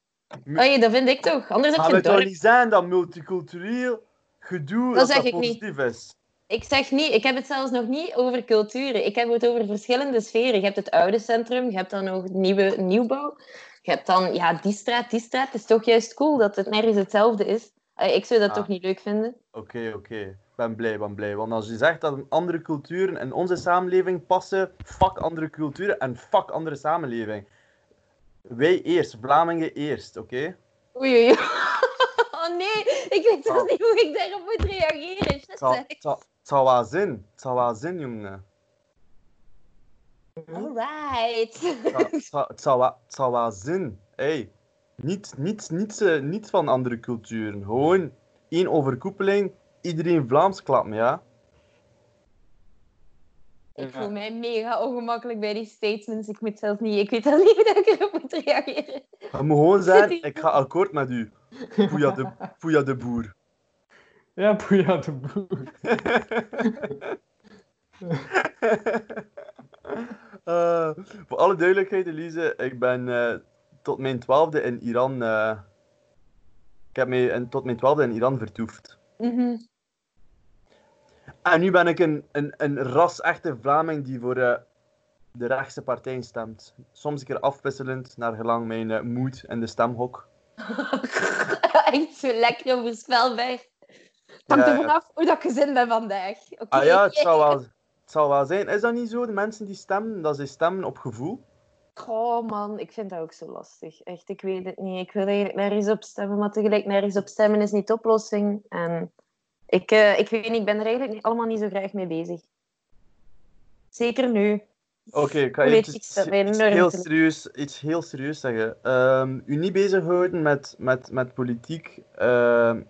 Mu- Oei, dat vind ik toch. Anders heb je het dorp. niet zijn dat multicultureel gedoe Dat dat, zeg dat ik niet. positief is? Ik zeg niet, ik heb het zelfs nog niet over culturen. Ik heb het over verschillende sferen. Je hebt het oude centrum, je hebt dan nog nieuwe nieuwbouw. Je hebt dan, ja, die straat, die straat. Het is toch juist cool dat het nergens hetzelfde is. Ik zou dat Ah. toch niet leuk vinden. Oké, oké. Ik ben blij, ben blij. Want als je zegt dat andere culturen in onze samenleving passen, fuck andere culturen en fuck andere samenleving. Wij eerst, Vlamingen eerst, oké? Oei, oei, oei. [laughs] Oh nee, ik weet zelfs Oh. niet hoe ik daarop moet reageren. Het zal wel zin. Het zal wel zin, jongen. Alright. Het [laughs] zal- Het zal, het wel, het zal wel zin. Hey, niet, niet, niet, eh, niet van andere culturen. Gewoon één overkoepeling. Iedereen Vlaams klapt me, ja? Ik voel mij mega ongemakkelijk bij die statements. Ik moet zelfs niet... Ik weet al niet [laughs] hoe dat ik erop moet reageren. Je moet gewoon zeggen, ik ga akkoord met u. Poeja de, poeja de boer. [laughs] Ja, Poeja de Boer. Eh, voor alle duidelijkheid, Elise, ik ben eh, tot mijn twaalfde in Iran. eh, ik heb mij in- tot mijn twaalfde in Iran vertoefd. Mhm. En nu ben ik een, een, een ras-echte Vlaming die voor de rechtse partij stemt. Soms een keer afwisselend naar gelang mijn moed in de stemhok. [laughs] Echt zo lekker onvoorspelbaar. Het hangt Ja, er vanaf hoe dat ik gezin ben vandaag. Ah ja, het zal, wel, het zal wel zijn. Is dat niet zo, de mensen die stemmen, dat ze stemmen op gevoel? Oh man, ik vind dat ook zo lastig. Echt, ik weet het niet. Ik wil eigenlijk nergens op stemmen, maar tegelijk nergens op stemmen is niet de oplossing. En ik, eh, ik weet niet, ik ben er eigenlijk niet- allemaal niet zo graag mee bezig. Zeker nu. Oké, ik ga mij iets, heel serieus, iets heel serieus zeggen. Ehm, u niet bezighouden met, met, met politiek ehm,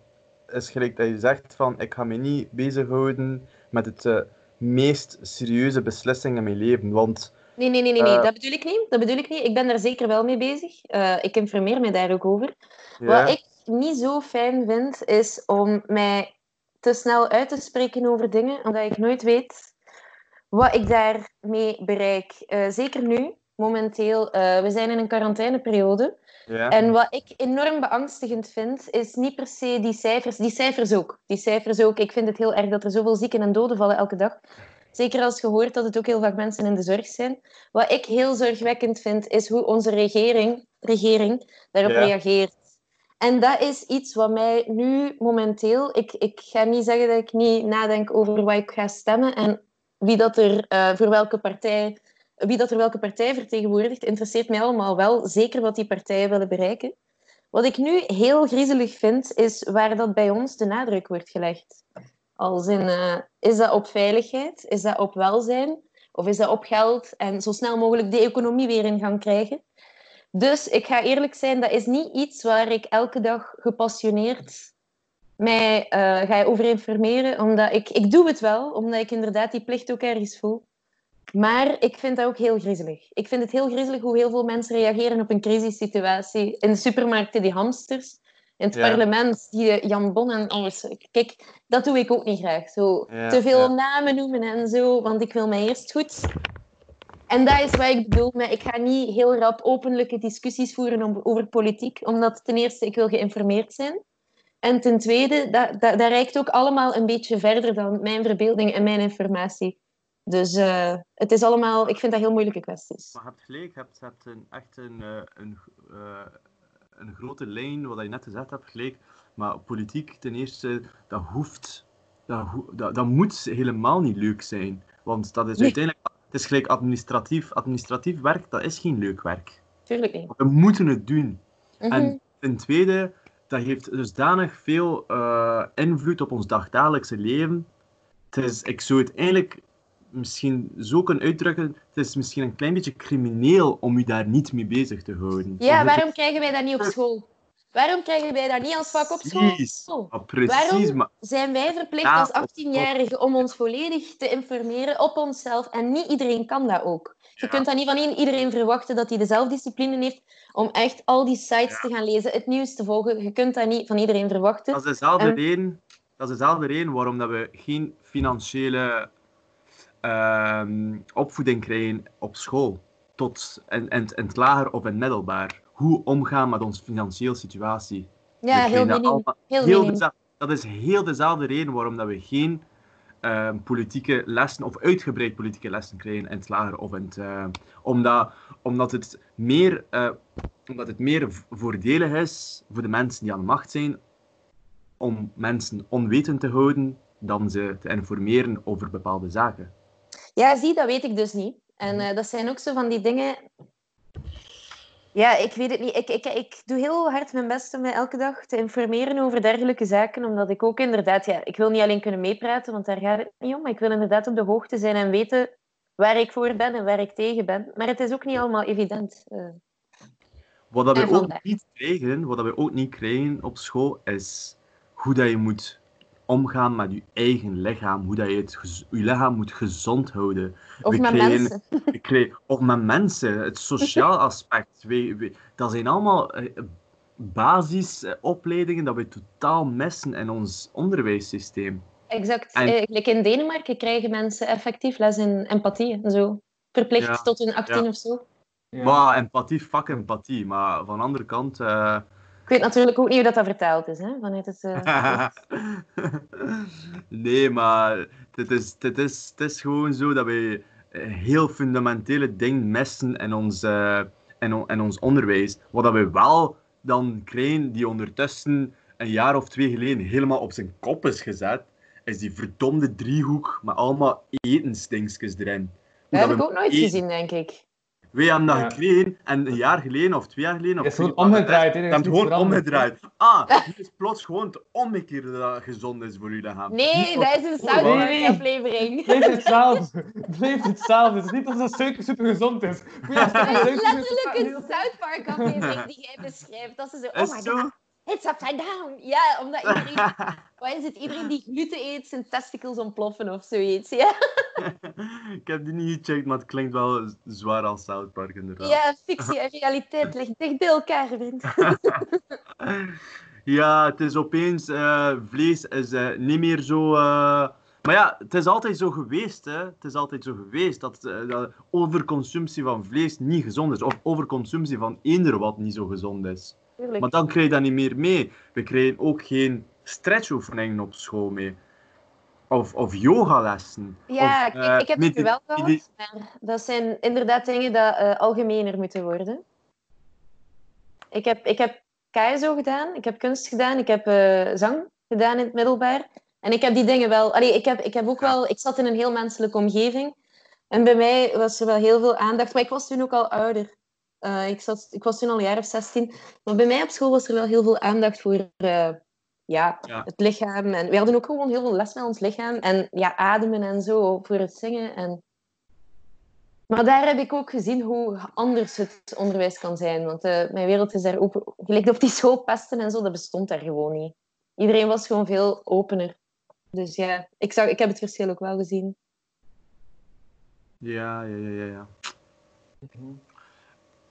is gelijk dat je zegt van ik ga me niet bezighouden met het eh, meest serieuze beslissing in mijn leven. Want Nee, nee, nee, nee, nee. Eh. dat bedoel ik niet. Dat bedoel ik niet. Ik ben daar zeker wel mee bezig. Eh, ik informeer me daar ook over. Wat ik niet zo fijn vind, is om mij te snel uit te spreken over dingen, omdat ik nooit weet wat ik daarmee bereik. Eh, zeker nu, momenteel. we zijn in een quarantaineperiode. Ja. En wat ik enorm beangstigend vind, is niet per se die cijfers. Die cijfers ook. Die cijfers ook. Ik vind het heel erg dat er zoveel zieken en doden vallen elke dag. Zeker als je hoort dat het ook heel vaak mensen in de zorg zijn. Wat ik heel zorgwekkend vind, is hoe onze regering, regering daarop Ja. reageert. En dat is iets wat mij nu momenteel... Ik, ik ga niet zeggen dat ik niet nadenk over wat ik ga stemmen en wie dat er eh, voor welke partij wie dat er welke partij vertegenwoordigt, interesseert mij allemaal wel. Zeker wat die partijen willen bereiken. Wat ik nu heel griezelig vind, is waar dat bij ons de nadruk wordt gelegd. Als in, eh, is dat op veiligheid? Is dat op welzijn? Of is dat op geld en zo snel mogelijk de economie weer in gang krijgen? Dus ik ga eerlijk zijn, dat is niet iets waar ik elke dag gepassioneerd mij eh, ga over informeren. Omdat ik, ik doe het wel, omdat ik inderdaad die plicht ook ergens voel. Maar ik vind dat ook heel griezelig. Ik vind het heel griezelig hoe heel veel mensen reageren op een crisissituatie. In de supermarkten die hamsters. in het Ja. parlement, die Jan Bon en alles. Kijk, dat doe ik ook niet graag. Zo, Ja, te veel ja. namen noemen en zo, want ik wil mij eerst goed. En dat is wat ik bedoel met, ik ga niet heel rap openlijke discussies voeren over politiek, omdat ten eerste ik wil geïnformeerd zijn. En ten tweede, dat, dat, dat reikt ook allemaal een beetje verder dan mijn verbeelding en mijn informatie. Dus eh, het is allemaal, ik vind dat heel moeilijke kwesties. Maar je hebt gelijk, je hebt, je hebt een, echt een, eh, een, eh, een grote lijn, wat je net gezegd hebt, gelijk. Maar politiek, ten eerste, dat hoeft, dat, dat, dat moet helemaal niet leuk zijn. Want dat is Nee. uiteindelijk, het is gelijk administratief. Administratief werk, dat is geen leuk werk. Tuurlijk niet. We moeten het doen. Mhm. En ten tweede, dat heeft dusdanig veel invloed op ons dagdagelijkse leven. Het is, ik zou het eigenlijk misschien zo kunnen uitdrukken, het is misschien een klein beetje crimineel om u daar niet mee bezig te houden. Ja, waarom krijgen wij dat niet op school? Waarom krijgen wij dat niet als vak op school? Precies. Precies, Waarom? maar Zijn wij verplicht Ja, als 18-jarigen om ons volledig te informeren op onszelf? En niet iedereen kan dat ook. Je Ja. kunt dat niet van iedereen verwachten dat hij de zelfdiscipline heeft om echt al die sites te gaan lezen, het nieuws te volgen. Je kunt dat niet van iedereen verwachten. dat is dezelfde En- reden, dat is dezelfde reden waarom dat we geen financiële ehm, opvoeding krijgen op school. Tot in, in, het- in het lager of in het middelbaar. Hoe omgaan met onze financiële situatie. Ja, heel dat allemaal- Heel dat is heel dezelfde reden waarom dat we geen ehm, politieke lessen of uitgebreid politieke lessen krijgen in het lager of in het, eh, omdat, omdat, het meer, eh, omdat het meer voordelig is voor de mensen die aan de macht zijn om mensen onwetend te houden dan ze te informeren over bepaalde zaken. Ja, zie, dat weet ik dus niet. En eh, dat zijn ook zo van die dingen. Ja, ik weet het niet. Ik, ik, ik doe heel hard mijn best om mij elke dag te informeren over dergelijke zaken, omdat ik ook inderdaad, ja, ik wil niet alleen kunnen meepraten, want daar gaat het niet om, maar ik wil inderdaad op de hoogte zijn en weten waar ik voor ben en waar ik tegen ben. Maar het is ook niet allemaal evident. eh. Wat dat we ook niet krijgen, wat dat we ook niet krijgen op school, is hoe dat je moet omgaan met je eigen lichaam. Hoe dat je het, je lichaam moet gezond houden. Of We met krijgen- mensen. Of met mensen, het sociaal [laughs] aspect. We, we- dat zijn allemaal eh, basisopleidingen dat we totaal missen in ons onderwijssysteem. Exact. En- Eh, like in Denemarken krijgen mensen effectief les in empathie en zo. Verplicht Ja, tot hun 18 ja. of zo. Ja. Maar empathie, fuck empathie. Maar van de andere kant... eh, Ik weet natuurlijk ook niet hoe dat, dat vertaald is, hè, vanuit het... eh, [laughs] nee, maar het is, het, is, het is gewoon zo dat wij een heel fundamentele ding missen in ons, eh, in, on- in ons onderwijs. Wat dat we wel dan krijgen, die ondertussen een jaar of twee geleden helemaal op zijn kop is gezet, is die verdomde driehoek met allemaal etensdingjes erin. Hoe Dat heb ik ook nooit eten. gezien, denk ik. Wij hebben dat Ja. gekregen en een jaar geleden of twee jaar geleden. Of Het is gewoon omgedraaid, is gewoon niets veranderd. omgedraaid. Ah, nu is plots gewoon het omgekeerde dat het gezond is voor je lichaam. Nee, Niet dat is een nee, South nee. Park-aflevering. Het blijft hetzelfde. Het blijft hetzelfde. Het is niet dat de suiker super gezond is. Dat [laughs] is letterlijk een South Park-aflevering die jij beschrijft. Dat ze zo, oh my god, it's upside down. Ja, omdat [laughs] iedereen, wat is het, iedereen die gluten eet, zijn testicles ontploffen of zoiets. Ja, [laughs] Ik heb die niet gecheckt, maar het klinkt wel zwaar als South Park inderdaad. ja fictie en realiteit liggen dicht bij elkaar, vriend. [laughs] Ja, het is opeens, eh, vlees is eh, niet meer zo... eh, Maar ja, het is altijd zo geweest, hè. Het is altijd zo geweest dat, dat overconsumptie van vlees niet gezond is. Of overconsumptie van eender wat niet zo gezond is. Tuurlijk. Maar dan krijg je dat niet meer mee. We krijgen ook geen stretchoefeningen op school mee. Of, of yogalessen. Ja, of, kijk, eh, ik heb het wel gehad, maar dat zijn inderdaad dingen die eh, algemener moeten worden. Ik heb, ik heb KSO gedaan, ik heb kunst gedaan, ik heb eh, zang gedaan in het middelbaar. En ik heb die dingen wel... Allee, ik, heb, ik heb ook wel... Ik zat in een heel menselijke omgeving. En bij mij was er wel heel veel aandacht. Maar ik was toen ook al ouder. Ik, zat, ik was toen al een jaar of 16. Maar bij mij op school was er wel heel veel aandacht voor ja, Ja. het lichaam. En we hadden ook gewoon heel veel les met ons lichaam. En ja, ademen en zo voor het zingen. En... Maar daar heb ik ook gezien hoe anders het onderwijs kan zijn. Want eh, mijn wereld is daar open. Gelijk op die schoolpesten en zo, dat bestond daar gewoon niet. Iedereen was gewoon veel opener. Dus ja, ik, zag, ik heb het verschil ook wel gezien. Ja, ja, ja, ja. ja.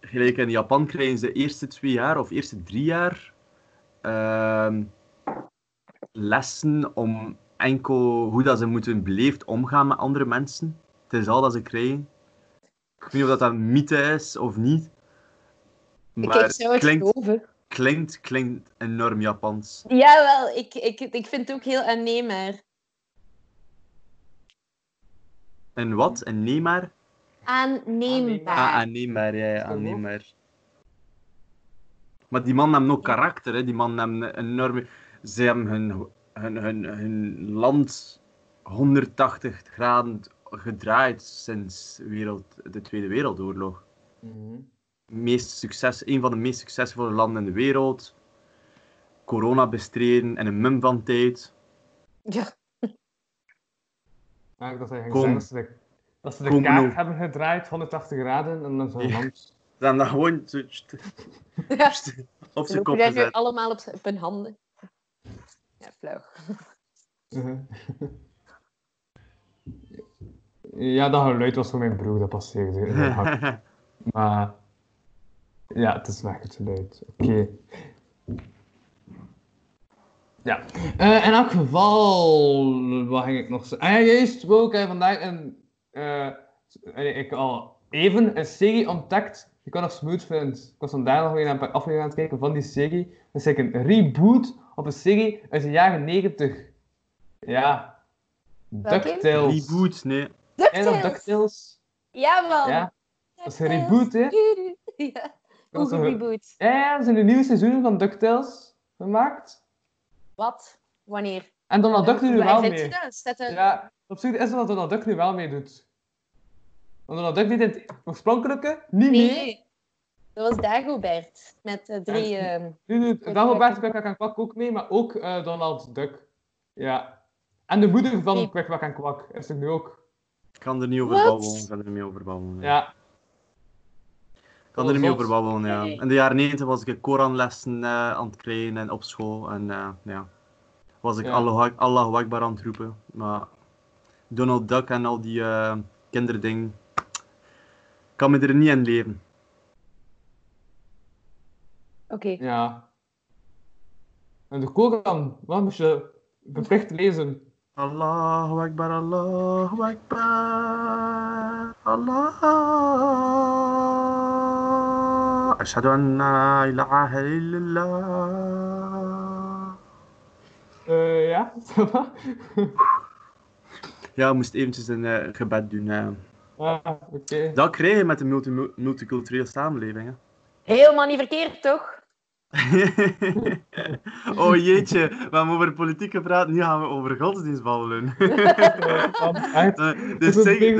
Gelijk in Japan krijgen ze de eerste twee jaar of eerste drie jaar ehm, lessen om enkel hoe dat ze moeten beleefd omgaan met andere mensen. Het is al dat ze krijgen. Ik weet niet of dat, een mythe is of niet. Maar ik zou het klinkt, geloven. klinkt, klinkt enorm Japans. Jawel, ik, ik, ik vind het ook heel aanneembaar. En wat? En nee maar? Aanneembaar. Ah, aanneembaar, ja, ja, aanneembaar. Maar die man hebben ook karakter, hè. Die man hebben een enorme... Ze hebben hun, hun, hun, hun land 180 graden gedraaid sinds wereld, de Tweede Wereldoorlog. Mhm. Meest succes, een van de meest succesvolle landen in de wereld. Corona bestreden in een mum van tijd. Ja, Ja, dat ze Kom. dat ze de, dat ze de kaart hebben gedraaid, 180 graden, en dan zo'n Ja. land. Ze hebben dat gewoon zo ja. [laughs] op Ze zijn kop gezet. allemaal op, op hun handen. Ja, flauw. Mhm. [laughs] Ja, dat geluid was voor mijn broer, dat passeerde. [laughs] Maar ja, het is weg het geluid. Oké. Ja. Eh, in elk geval, wat ging ik nog zeggen? Ah, ja, juist, wou ik vandaag een, eh, ik al even een serie ontdekt die ik wel nog smooth vind. Ik was vandaag nog weer een paar afleveringen aan het kijken van die serie. Dat is eigenlijk een reboot op een serie uit de jaren 90. Ja. DuckTales. Reboot, nee. DuckTales. DuckTales. Ja. Dat is een reboot, hè? [laughs] Ja. Hoe een- reboot? Ja, ja, er zijn een nieuwe seizoenen van DuckTales gemaakt. Wat? Wanneer? En Donald Duck doet Waar wel vind mee. je er... Ja, op zich is het dat Donald Duck nu wel meedoet. Want Donald Duck deed in het oorspronkelijke niet mee. Nee. Dat was Dagobert. Met eh, drie... Ja, ehm, Nu doet Dagobert Kwak en Kwak ook mee, maar ook eh, Donald Duck. Ja. En de moeder van Nee. Kwak Kwak en Kwak is er nu ook. Ik kan er niet over babbelen. Ik kan er niet over babbelen. Ja. Ik kan er niet over babbelen, ja. In de jaren 90 was ik Koranlessen eh aan het krijgen en op school. En eh, ja, was ik Ja. Allah, Allahu Akbar aan het roepen. Maar Donald Duck en al die eh kinderdingen, kan me er niet in leven. Oké. Ja. En de Koran, wat moest je verplicht lezen? Allahu Akbar, Allahu Akbar, Allah. Ashhadu an la ilaha illallah. Eh ja? [laughs] Ja, ik moest eventjes een eh, gebed doen. eh. Ah, oké. Dat krijg je met een multi multiculturele samenleving. Hè. Helemaal niet verkeerd, toch? [laughs] oh jeetje, we hebben over politiek gepraat, nu gaan we over godsdienst babbelen. Eh, de, de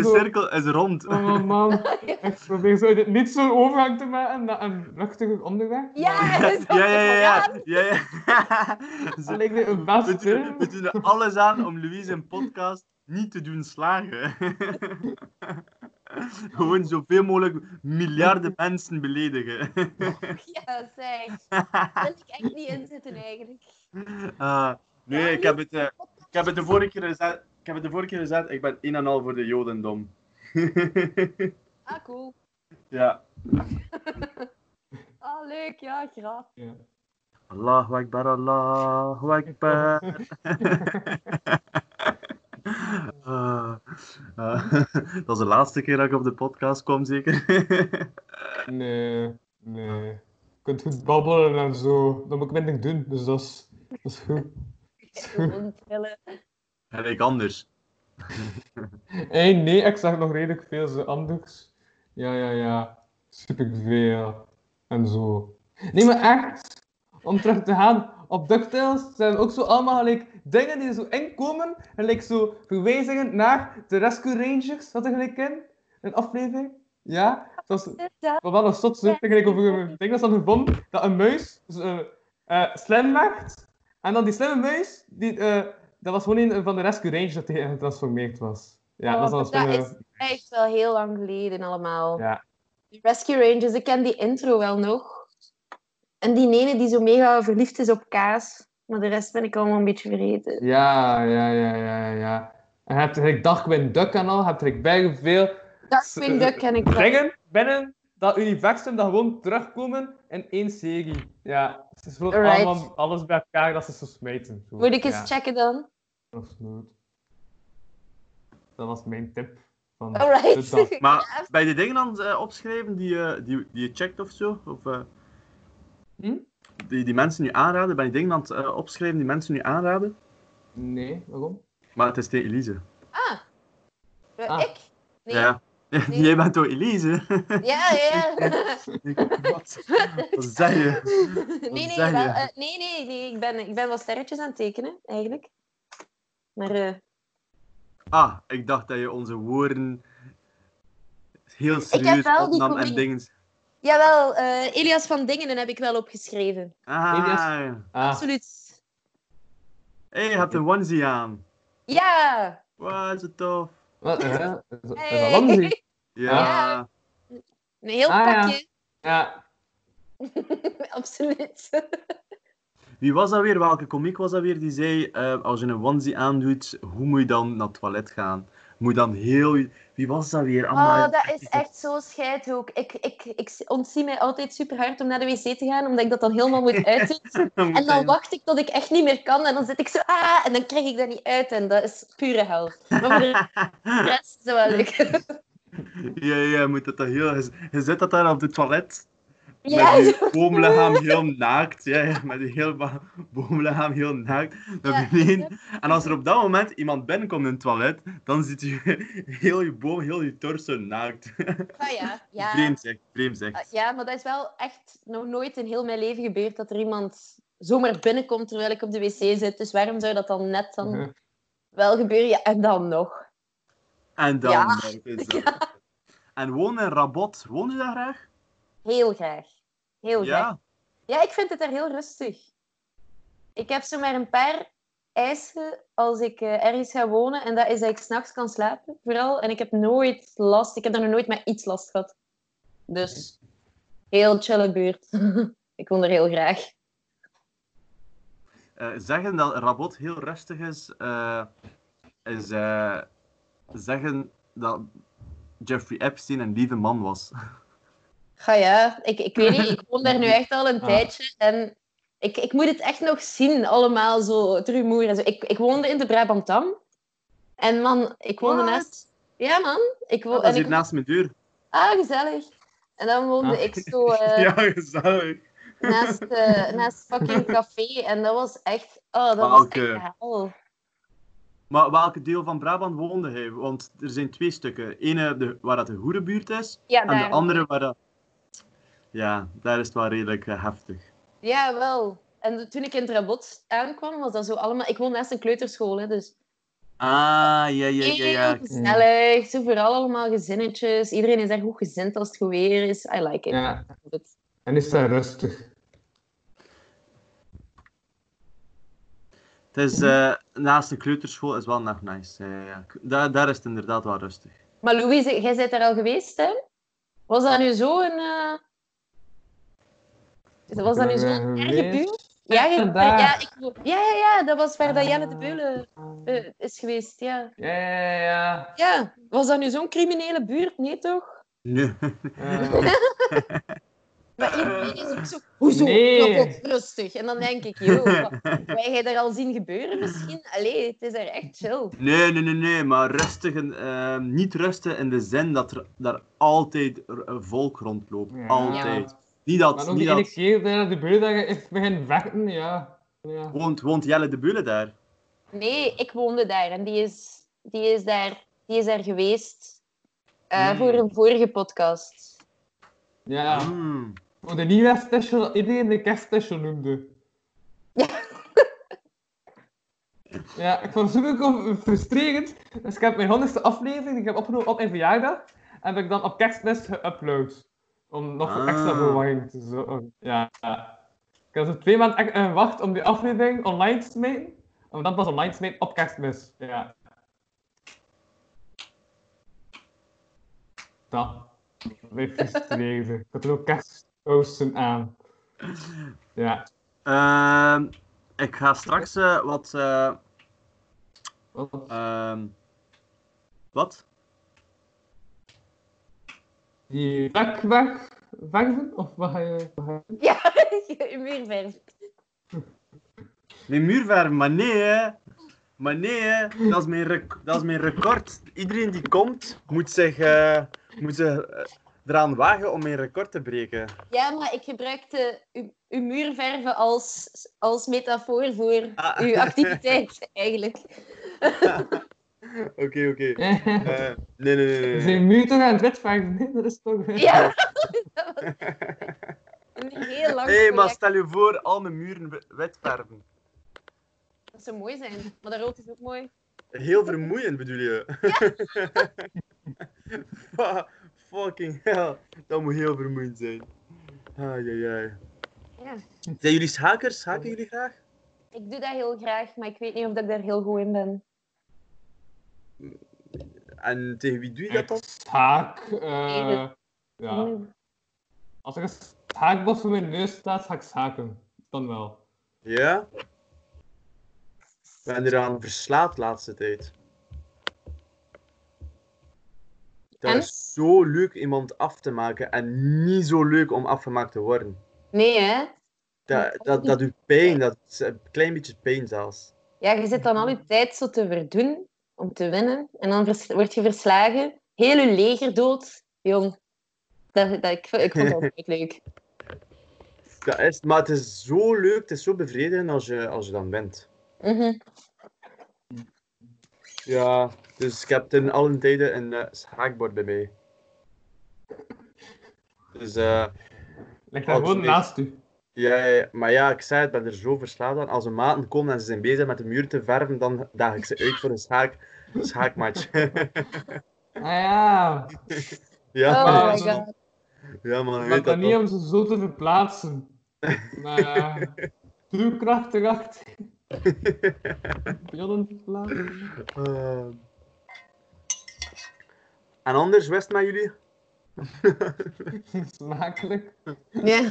cirkel is rond. Oh man, [laughs] ik probeer zo dit niet zo'n overgang te maken naar een luchtige onderweg. Ja, Ja, ja, ja, ja. ja, [laughs] Ze- lijkt me een we, doen, we doen er alles aan om Louise een podcast niet te doen slagen. [laughs] [laughs] Gewoon zoveel mogelijk miljarden [laughs] mensen beledigen. Ja, zeg. Daar wil ik echt niet in zitten, eigenlijk. Ah, nee, ik heb, het, eh, ik heb het de vorige keer gezegd. Ik heb het de vorige keer gezegd, ik ben een en al voor de Jodendom. Ah, cool. ja. Ah, leuk. Ja, graag. Ja. Allahu Akbar, Allahu Akbar. [laughs] Ah, ah, [laughs] dat is de laatste keer dat ik op de podcast kom, zeker. [laughs] Nee, nee. Je kunt goed babbelen en zo. Dat moet ik minder doen, dus dat is, dat is goed. Gewoon trillen. Gelijk anders. Hey, nee, ik zeg nog redelijk veel zo anders. Ja, ja, ja. Superveel. En zo. Nee, maar echt, om terug te gaan op DuckTales, zijn ook zo allemaal gelijk dingen die er zo inkomen. Gelijk zo verwijzingen naar de Rescue Rangers, had er gelijk in. Een aflevering. Ja, zoals... Dat- Maar wel een zo gelijk over een ding dat ze gevonden, dat een muis dus, eh, slim werd. En dan die slimme muis, die, eh, dat was gewoon een van de Rescue Rangers dat hij getransformeerd was. Ja, Oh, dat was dat is echt wel heel lang geleden allemaal. Ja. Die Rescue Rangers, ik ken die intro wel nog. En die ene die zo mega verliefd is op kaas. Maar de rest ben ik allemaal een beetje vergeten. Ja, ja, ja, ja, ja. En je hebt gelijk Darkwing Duck en al, je hebt gelijk bijna veel Darkwing Duck ken ik wel. dingen binnen dat universum dat gewoon terugkomen in één serie. Ja, Ze Alright. allemaal alles bij elkaar dat ze zo smijten. Zo. Moet ik eens Ja, checken dan? dat is nooit. Dat was mijn tip. Van Alright. Maar [laughs] bij de dingen dan eh, opschrijven die, je- die, die je checkt of zo? Of, eh, Hm? die, die mensen nu aanraden? Bij die dingen aan het eh, opschrijven die mensen nu aanraden? Nee, waarom? Maar het is tegen Elise. Ah. Eh, Ah. Ik? Nee. Ja. Nee. [laughs] Jij bent toch Elise? Ja, ja. [laughs] Wat? Wat zeg je? [laughs] nee, wel, je? eh, nee, nee, nee. Ik ben, ik ben wat sterretjes aan het tekenen, eigenlijk. Maar eh, Ah, ik dacht dat je onze woorden heel heb serieus wel die opnam en dingen... jawel, eh, Elias van Dingen heb ik wel opgeschreven. Ah, Elias-. Ah, Absoluut. hey, je hebt een onesie aan. Ja! Wat is het tof. wat? eh, Is dat onesie? [laughs] Ja. Ja. Een heel Ah, pakje. Ja. [laughs] Absoluut. Wie was dat weer? Welke komiek was dat weer? Die zei, eh, als je een onesie aandoet, hoe moet je dan naar het toilet gaan? Moet je dan heel... Wie was dat weer? Amai. Oh, dat is echt zo scheid ook. Ik, ik, ik ontzie mij altijd super hard om naar de wc te gaan, omdat ik dat dan helemaal moet [laughs] uitzetten. En dan wacht ik tot ik echt niet meer kan en dan zit ik zo, ah, en dan krijg ik dat niet uit en dat is pure hel. Maar voor de rest is wel leuk. [laughs] Ja, ja, moet het dan heel... Je, zit dat daar op het toilet. Ja, Met je boomlichaam heel naakt. Ja, ja, met je heel boomlichaam heel naakt. Naar Ja. beneden. En als er op dat moment iemand binnenkomt in het toilet, dan ziet je [laughs] heel je boom, heel je torso naakt. ah, ja. Ja. [laughs] Vreemd zeg, vreemd zeg. Ah, ja, maar dat is wel echt nog nooit in heel mijn leven gebeurd dat er iemand zomaar binnenkomt terwijl ik op de wc zit. Dus waarom zou dat dan net dan Mhm. wel gebeuren? Ja, en dan nog. En dan Ja. nog. [laughs] En wonen in Rabot, woon je daar graag? Heel graag. Heel. Ja. Ja, ik vind het daar heel rustig. Ik heb zo maar een paar eisen als ik eh, ergens ga wonen. En dat is dat ik s'nachts kan slapen, vooral. En ik heb nooit last. Ik heb daar nog nooit met iets last gehad. Dus, heel chille buurt. [laughs] ik woon er heel graag. Eh, zeggen dat Rabot heel rustig is, eh, is zeggen dat Jeffrey Epstein een lieve man was. [laughs] Ga ja, ik, ik weet niet. Ik woon daar nu echt al een [laughs] Ah. tijdje. En ik, ik moet het echt nog zien, allemaal zo, het rumoer en zo. Ik, ik woonde in de Brabantam. En man, ik woonde What? naast... Ja, man. Ik wo... dat en is ik naast mijn deur. Ah, gezellig. En dan woonde Ah. ik zo [laughs] eh, Ja, gezellig. naast, eh, naast fucking [laughs] café. En dat was echt... Oh, dat was Welke? echt hel. Maar welke deel van Brabant woonde hij? Want er zijn twee stukken. Ene de, waar dat de Hoerenbuurt is, Ja, en de andere waar dat... Ja, daar is het wel redelijk eh, heftig. Ja, wel. En toen ik in het Rabot aankwam, was dat zo allemaal... Ik woon naast een kleuterschool, hè, dus... Ah, ja, ja, ja, ja. Heel gezellig. Zo vooral allemaal gezinnetjes. Iedereen is daar goed gezind als het goed weer is. I like it. Ja. En is dat rustig? Het is eh, naast de kleuterschool is wel nog nice. Ja, ja. Daar, daar is het inderdaad wel rustig. Maar Louise, jij bent daar al geweest, hè? Was dat nu zo een... eh, Was dat nu zo'n erge buurt? Ja, ja, ik, ja, ja, ja, dat was waar dat Jelle de Beulen eh, is geweest, ja. Ja, ja, ja. Ja, was dat nu zo'n criminele buurt? Nee, toch? Nee. ja. [laughs] Maar iedereen is ook zo... Hoezo? Nee. Rustig. En dan denk ik, joh, wat- wij jij daar al zien gebeuren misschien? Allee, het is er echt chill. Nee, nee, nee, nee, maar rustig en, ehm, niet rustig in de zin dat er daar altijd volk rondloopt. Ja. Altijd. Niet dat, Maar nog niet die ene dat... keer dat de je echt begint vechten, ja. ja. Woont, woont Jelle de Beulen daar? Nee, ik woonde daar en die is, die is, daar, die is daar geweest eh, Hmm. voor een vorige podcast. Ja, Hmm. voor de nieuwe special dat iedereen de kerstspecial noemde. Ja. [laughs] Ja, ik vond het super frustrerend. Dus ik heb mijn honderdste aflevering, die ik heb opgenomen op mijn verjaardag, heb ik dan op kerstmis geüpload. Om nog Ah. extra verwarring te zorgen. Ja. ja. Ik heb zo twee maanden echt eh, gewacht om die aflevering online te smijten. Om dan pas online te smijten op kerstmis. Ja. Dat. Mij frustreerde. Ik had er ook kerstoosten aan. Ja. Ehm, ik ga straks eh, wat... eh, Wat? Die weg verven? Of wat ga je... wat ga je- Ja, [laughs] je muurverf. Mijn muurverven, maar nee hè. Maar nee hè, dat is mijn, rec- dat is mijn record. Iedereen die komt, moet zich, eh, moet zich eh, eraan wagen om mijn record te breken. Ja, maar ik gebruikte uw, uw muurverven als, als metafoor voor Ah. uw activiteit, [laughs] eigenlijk. [laughs] [laughs] Oké, oké. [laughs] Eh, nee, nee, nee, nee. nee. Zijn muur toch aan het wetverven? Nee, dat is toch... eh, Ja, [laughs] dat was heel lang Hé, hey, maar stel je voor, al mijn muren we- witverven. Dat zou mooi zijn, maar de rood is ook mooi. Heel vermoeiend bedoel je? Fa- Fucking hell, dat moet heel vermoeiend zijn. Ai, ai, ai. Ja. Zijn jullie schakers? Schaken jullie graag? Ik doe dat heel graag, maar ik weet niet of dat ik daar heel goed in ben. En tegen wie doe je dat dan? Schaak. eh, ja. Als er een schaakbord voor mijn neus staat, ga ik schaken. Dan wel. Ja? Ik ben eraan verslaafd de laatste tijd. Dat En? is zo leuk iemand af te maken en niet zo leuk om afgemaakt te worden. Nee, hè? Dat, dat, dat doet pijn, dat is een klein beetje pijn zelfs. Ja, je zit dan al je tijd zo te verdoen om te winnen. En dan vers- word je verslagen. Heel je leger dood. Jong. Dat, dat, ik, ik vond dat [laughs] ook leuk. Dat is, maar het is zo leuk, het is zo bevredigend als je, als je dan wint. Mhm. Ja, dus ik heb ten allen tijden een eh, schaakbord bij mij. Dus eh, Ligt daar Oh, gewoon naast u. ja, ja, maar ja, ik zei het, ik ben er zo verslaafd aan. Als een maten komen en ze zijn bezig met de muur te verven, dan daag ik ze uit voor een schaak, schaakmatch. [laughs] Ah ja. [laughs] ja, Oh man, maar- my god. ja, man, Maar weet dat niet om ze zo te verplaatsen. Maar [laughs] ja. Duwkracht erachter. Verplaatsen. Eh. En anders, wist met jullie? Smakelijk. Ja.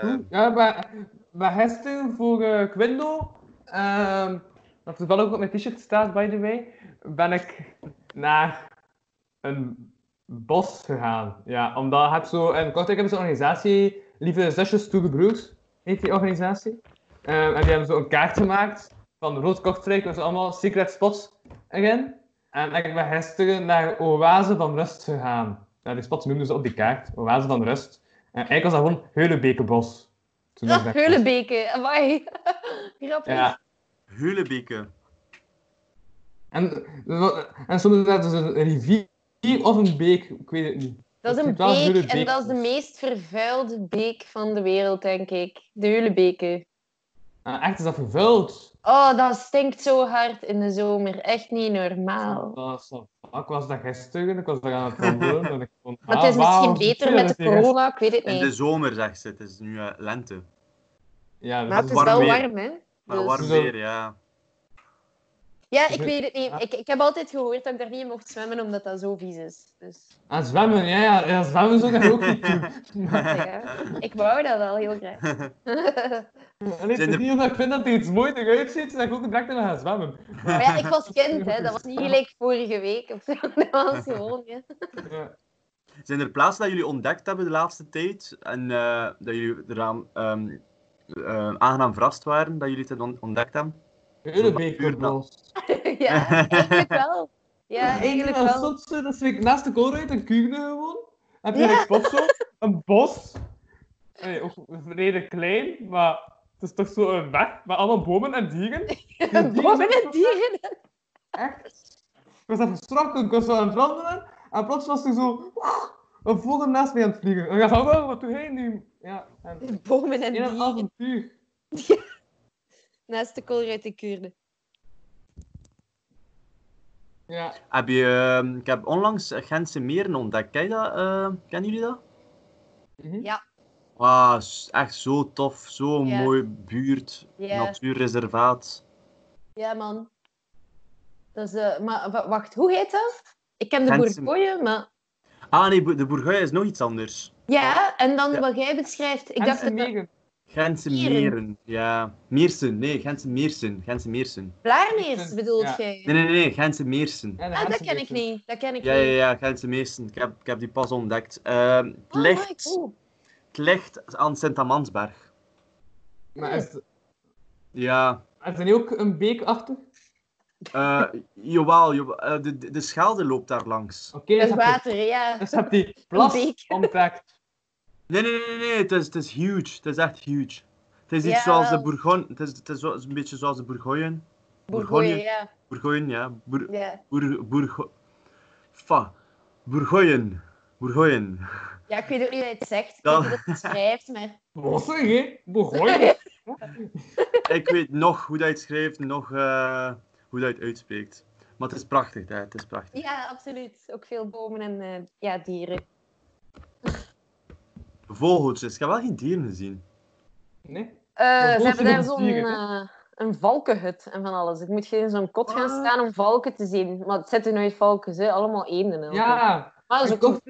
Goed. Ja, maar, maar gisteren voor eh Quindo, dat toevallig ook op mijn t-shirt staat, by the way, ben ik naar een bos gegaan. Ja, omdat ik zo, in Kortrijk hebben ze een organisatie, Lieve Zusjes, Stoere Broers, heet die organisatie. En die hebben zo een kaart gemaakt van rood Kortrijk, zo allemaal secret spots erin. En ik ben gisteren naar Oase van Rust gegaan. Ja, die spots noemden ze op die kaart, Oase van Rust. En eigenlijk was dat gewoon Heulebekenbos. Toen daar Heulebeke. Amai. [laughs] Grappig. Ja. Heulebeke. En, en soms is dat dus een rivier of een beek, ik weet het niet. Dat is een beek en dat is de meest vervuilde beek van de wereld, denk ik. De Heulebeke. Ah, echt is dat vervuild. Oh, dat stinkt zo hard in de zomer. Echt niet normaal. Dat is Ik was daar gisteren, ik was daar aan het [laughs] wandelen. en ik vond, Maar ah, het is misschien beter met de het corona, ik weet het In de niet. zomer, zegt ze. Het is nu eh, lente. Ja, Maar dat het is is warm wel weer. warm, hè? Maar Dus- warm Zo. weer, ja. Ja, ik weet het niet. Ik, ik heb altijd gehoord dat ik daar niet in mocht zwemmen, omdat dat zo vies is. Dus Aan zwemmen, ja, ja, ja zwemmen zou ik ook niet doen. [laughs] ja, ik wou dat wel heel graag. [laughs] En het is niet omdat ik vind dat er iets mooi eruit ziet, dat ik ook direct in gaan zwemmen. Maar ja, ik was kind, hè. Dat was niet gelijk vorige week of zo. [laughs] Dat was gewoon, ja. Ja. Zijn er plaatsen dat jullie ontdekt hebben de laatste tijd en eh, dat jullie eraan ehm, eh, aangenaam verrast waren dat jullie het on- ontdekt hebben? Heulebekenbos. [laughs] Ja, eigenlijk wel. Ja, eigenlijk wel. dat is like naast de koolruit en Kuurne gewoon. Heb je Ja. een zo, een bos. Nee, ook redelijk klein, maar het is toch zo een weg met allemaal bomen en dieren. [laughs] Die dieren Bomen en dieren. Echt. Ik was even geschrokken, ik was zo aan het wandelen en plots was er zo [laughs] een vogel naast mij aan het vliegen. En ik dacht, oh, wat doe jij nu? Ja, en Bomen en in een dieren. avontuur. Naast de koolruit in Kuurne. Ja, Heb je, ehm, ik heb onlangs Gentse Meren ontdekt. Ken je dat? eh, kennen jullie dat? Mhm. Ja. Ah, echt zo tof. Zo'n Ja. mooi buurt, Ja. natuurreservaat. Ja, man. Dat is, eh, maar wa- wacht, hoe heet dat? Ik ken de Gentse- Bourgogne, maar... Ah nee, de Bourgogne is nog iets anders. Ja, en dan Ja. wat jij beschrijft. Ik dacht dat dat... meren. Gentse Meren. Ja. Meersen. Nee, Gentse Meersen. Gentse Meersen. Blaarmeers bedoelt Ja. jij? Nee, nee, nee. Gentse Meersen. Ja, Ah, dat Gentse ken ik niet. Dat ken ik Ja, ja, niet. ja. Gentse Meersen. Ik heb, ik heb die pas ontdekt. Ehm, het, Oh, ligt, het ligt aan Sint-Amansberg. Maar is, het- Ja. is er niet ook een beek achter? eh jawel, jawel. Eh, de, de, de Schelde loopt daar langs. Oké, Dat dus is heb je- water, ja. dus heb die plas beek. ontdekt. Nee, nee, nee, nee. Het is, het is huge. Het is echt huge. Het is iets Ja. zoals de Bourgogne. Het is, het is een beetje zoals de Bourgogne. Bourgogne, ja. Bourgogne, ja. Bour, ja. Bourgo... Fa. Bourgogne. Bourgogne. Ja, ik weet ook niet hoe je het zegt. Ik Dan- weet niet hoe je het schrijft, maar... [laughs] Wat zeg je? Bourgogne? [laughs] Ik weet nog hoe dat je het schrijft, nog eh, hoe dat je het uitspreekt. Maar het is prachtig, hè. het is prachtig. Ja, absoluut. Ook veel bomen en eh, ja, dieren. Vogeltjes, ik heb wel geen dieren gezien. Nee? Eh, ze hebben daar zo'n eh, een valkenhut en van alles. Ik moet in zo'n kot gaan Ah. staan om valken te zien. Maar het zitten nooit valken, hè. allemaal eenden. Ja, Maar dat is ook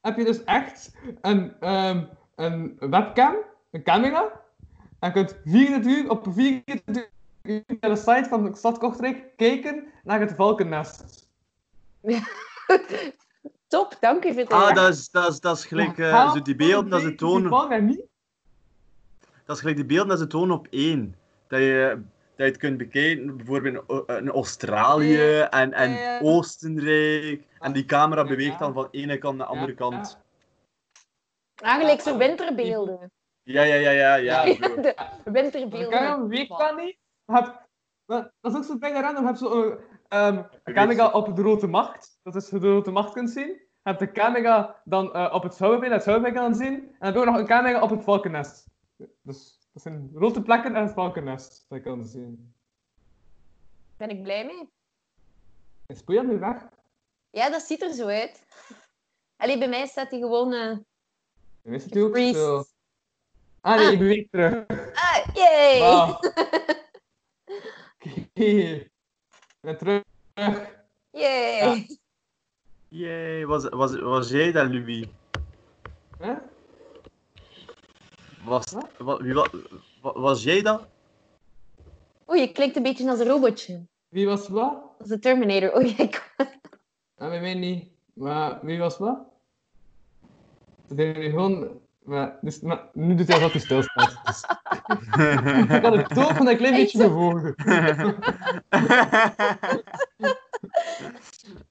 heb je dus echt een, ehm, een webcam, een camera. En je kunt 24 uur op 24 uur naar de site van de stad Kortrijk kijken naar het valkennest. [laughs] [laughs] Top, dank u voor het Ah, dat is, dat is, dat is gelijk Ja, eh, haal zo die beelden dat ze niet. Dat is gelijk die beelden dat ze tonen op één. Dat je, dat je het kunt bekijken, bijvoorbeeld in, Australië en, en. Oostenrijk. En die camera beweegt dan van de ene kant naar de andere kant. Eigenlijk zo winterbeelden. Ja, ja, ja, ja. ja, [laughs] zo. De Dan winterbeelden. kan je een week niet. Dat dat is ook zo bijna random. Je hebt zo'n ehm, een camera op de Rode Macht. Dat is hoe de Rode Macht kunt zien. Je hebt de camera dan eh, op het Zouwenbein, het Zouwenbein kan zien. En dan heb je ook nog een camera op het Valkennest. Dus dat zijn rode plekken en het Valkennest. Dat je kan zien. Ben ik blij mee. Is Poeja nu weg? Ja, dat ziet er zo uit. Allee, bij mij staat hij gewoon... Je wist het ook zo. Ah nee, Ah. je beweegt terug. Ah, yay! [laughs] Oké. Ik ben terug. Yay! Jee, was, was, was jij dat, Louis? Hè? Was, Wat? wa- wie, wa- wa- was jij dat? Oei, je klinkt een beetje als een robotje. Wie was wat? Als de Terminator. Oei, ik... Ah, bij mij niet. Maar wie was wat? Ze deden nu gewoon... Maar, dus, maar, nu doet hij alsof hij stilstaat. [laughs] Dus. ik had het toch van een klein beetje bewogen.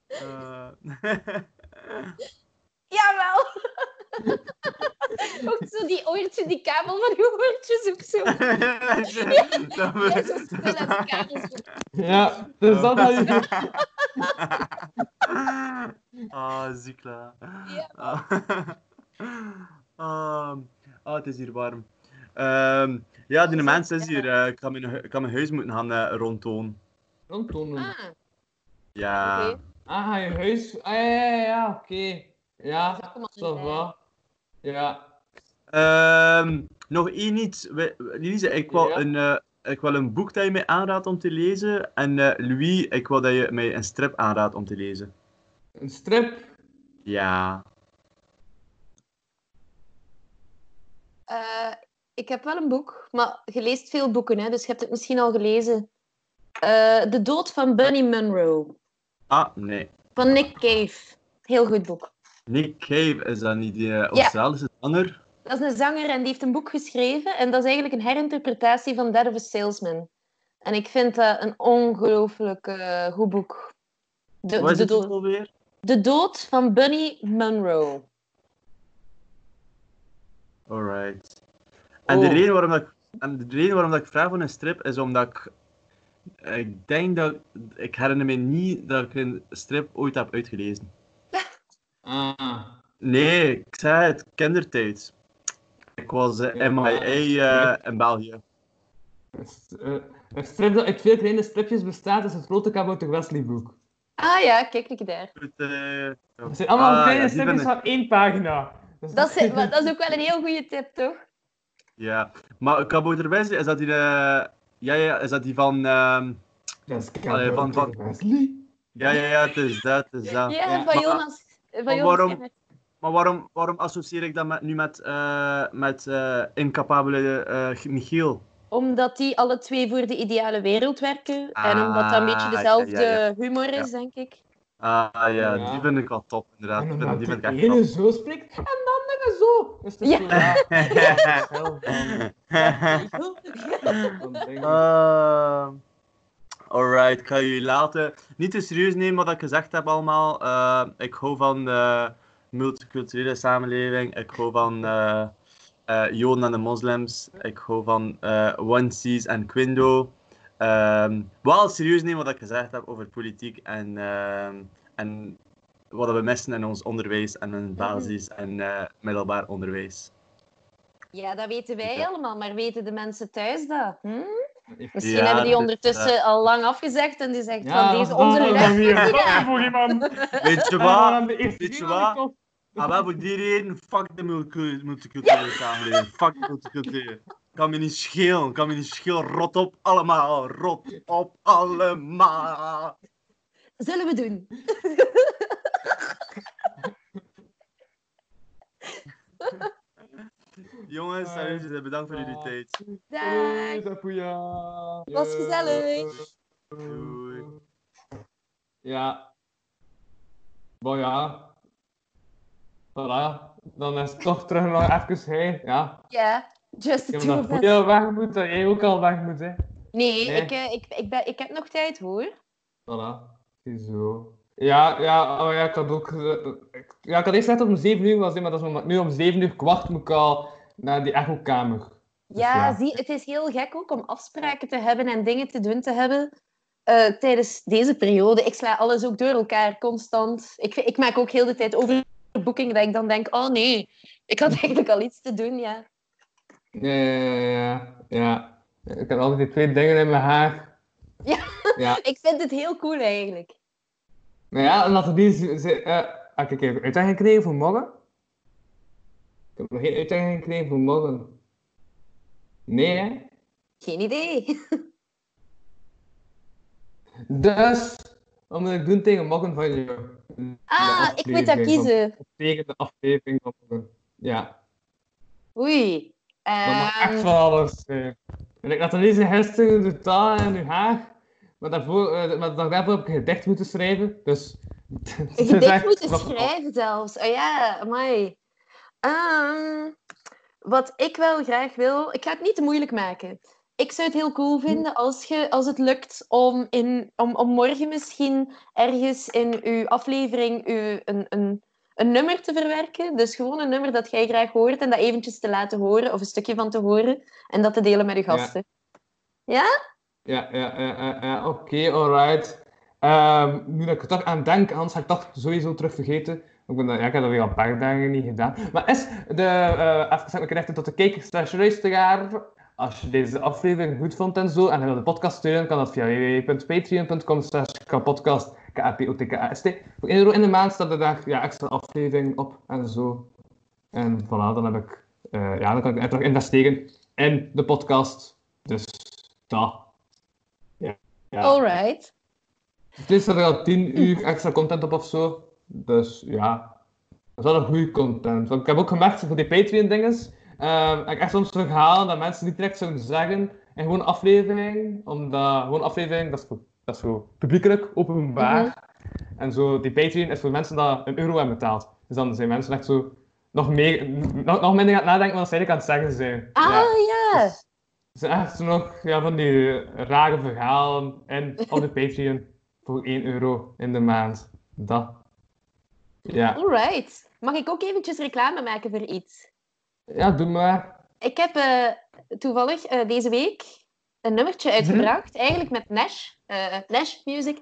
Eh, [laughs] Jawel! [laughs] Ook zo die oortjes, die kabel van die oortjes of zo. Dat Ja, zo de kabels. Ja, dus dat had je... Ah, Zikla. Ja. Ah. Ah, het is hier warm. Ehm, ja, die Is mens het? is hier. eh, ik, ga mijn, ik ga mijn huis moeten gaan uh, rondtonen. Rondtonen. Ah, Ja. Ah, ga je huis... Ah, ja, ja, ja, oké. Ja, ça va. Ja. Ehm, nog één iets. Lise, ik wil, Ja? een, eh, ik wil een boek dat je mij aanraadt om te lezen. En eh, Louis, ik wil dat je mij een strip aanraadt om te lezen. Een strip. Ja. Eh, ik heb wel een boek, maar je leest veel boeken, hè, dus je hebt het misschien al gelezen. Eh, de dood van Bunny Munro, Ah, nee. van Nick Cave. Heel goed boek. Nick Cave, is dat niet die eh, Australische zanger? Dat is een zanger en die heeft een boek geschreven. En dat is eigenlijk een herinterpretatie van Dead of a Salesman. En ik vind dat een ongelooflijk goed boek. De, Wat is de, het dood, titel weer? de dood van Bunny Munro. Alright. En, de Oh. reden waarom dat ik, en de reden waarom dat ik vraag voor een strip is omdat ik. Ik denk dat. Ik herinner me niet dat ik een strip ooit heb uitgelezen. Ah. Nee, ik zei het, kindertijd. Ik was eh, Ja. MIA eh, in België. Een eh, Een strip dat uit veel kleine stripjes bestaat is het grote kabouter Wesley boek. Ah ja, kijk ik daar. Eh, Het zijn allemaal ah, kleine ja, stripjes van één pagina. Dus Dat is, maar [laughs] dat is ook wel een heel goede tip, toch? Ja, maar Kabouter Wesley, is dat die. eh, ja, ja, is dat die van. ehm, Dat is Allee, van- Wesley. ja, ja, ja, het is dat, het is dat. Ja, ja, van Jonas. Van maar Jonas waarom- maar waarom, waarom associeer ik dat met, nu met, eh, met eh, incapabele eh, Michiel? Omdat die alle twee voor de ideale wereld werken. en Ah, omdat dat een beetje ja, dezelfde ja, ja. humor is, Ja. denk ik. Ah ja, Ja. die vind ik wel top, inderdaad. En Die dan vind, die vind ik de echt ene top. zo spreekt en de andere zo. Dus het is Ja. zo, [laughs] [laughs] ja. Eh, alright, ik ga jullie laten. Niet te serieus nemen wat ik gezegd heb allemaal. Eh, ik hou van de multiculturele samenleving. Ik hou van eh, eh, Joden en de moslims. Ik hou van eh One Seas en Quindo. Ehm, wel serieus nemen wat ik gezegd heb over politiek en, ehm, en wat we missen in ons onderwijs en in basis- en eh, middelbaar onderwijs. Ja, dat weten wij Ja. allemaal, maar weten de mensen thuis dat? Hm? Misschien Ja, hebben die ondertussen al lang afgezegd en die zegt Ja, van deze [laughs] iemand. [laughs] Weet je En wat? Weet je keer wat? Ah, wel voor die reden, fuck de multicu- multiculturele samenleving. Fuck de multiculturele. Kan me niet schelen, kan me niet schelen. Rot op allemaal, rot op allemaal. Zullen we doen? [laughs] Jongens, salutjes bedankt voor jullie tijd. Dag. Was gezellig. Doei. Ja. Maar ja. Voilà. Dan is het toch terug nog even heen. Ja. Ja, just the two of us. weg moet, dat jij ook al weg moet, hè. Nee, Nee. Ik, eh, ik, ik, ben, ik heb nog tijd hoor. Voilà. Zo. Ja, ja, oh ja, ik had ook... eh, Ja, ik had eerst net om 7 uur was, maar dat is nu om 7 uur kwart moet ik al naar die echo-kamer. Dus Ja, ja. zie, het is heel gek ook om afspraken te hebben en dingen te doen te hebben eh, tijdens deze periode. Ik sla alles ook door elkaar, constant. Ik, ik maak ook heel de tijd overboekingen dat ik dan denk, oh nee, ik had [laughs] eigenlijk al iets te doen, ja. Ja, ja, ja, ja. Ik heb altijd die twee dingen in mijn haar. Ja. Ja. [laughs] Ik vind het heel cool eigenlijk. Nou ja, laten die... ze- ze- eh, ah, kijk even, uitdaging gekregen voor morgen? Ik heb nog geen uitdaging gekregen voor morgen. Nee, hè? Geen idee. [laughs] Dus, wat moet ik doen tegen morgen van jou? Ah, ik moet dat van- kiezen. Tegen de aflevering van morgen. Ja, Oei. Dat mag echt Ehm, van alles zijn. En ik laat Annelies gisteren doet dat en uw haar. Maar daarvoor, eh, maar daarvoor heb ik een gedicht moeten schrijven. Dus... [laughs] Een gedicht moeten schrijven zelfs. Oh ja, amai. Ehm, wat ik wel graag wil... Ik ga het niet te moeilijk maken. Ik zou het heel cool vinden als, je, als het lukt om, in, om, om morgen misschien ergens in uw aflevering uw, een, een, een nummer te verwerken. Dus gewoon een nummer dat jij graag hoort en dat eventjes te laten horen, of een stukje van te horen, en dat te delen met uw gasten. Ja, ja, ja, ja, ja. oké, alright. Ehm, nu dat ik er toch aan denk, anders ga ik toch sowieso terug vergeten. Ik, ben dat, ja, ik heb dat weer al een paar dagen niet gedaan. Maar is de, zeg maar richten tot de kijker slash luisteraar. Als je deze aflevering goed vond en zo, en je wil de podcast steunen, kan dat via www.patreon.com slash kapodcast, k-a-p-o-t-k-a-s-t. Voor 1 euro in de maand staat er daar ja, extra aflevering op en zo. En voilà, dan heb ik, eh, ja, dan kan ik terug investeren in de podcast. Dus dat. Ja. ja. Alright. Het is er al 10 uur extra content op of zo. Dus ja, dat is wel een goede content. Want ik heb ook gemerkt voor die Patreon-dinges. ehm ik echt soms terughalen dat mensen niet direct zouden zeggen in gewoon aflevering. Omdat gewoon aflevering, dat is voor, dat is voor publiekelijk, openbaar. En zo, die Patreon is voor mensen die een euro hebben betaald. Dus dan zijn mensen echt zo nog, meer, nog, nog minder aan het nadenken dan ze eigenlijk aan het zeggen zijn. Ah, Ja. ja. Dus het zijn echt zo nog ja, van die rare verhalen en op de Patreon [laughs] voor 1 euro in de maand. Dat. Ja, Alright. Mag ik ook eventjes reclame maken voor iets? ja doe maar. Ik heb eh, toevallig eh, deze week een nummertje uitgebracht, eigenlijk met Nash, eh, Nash Music.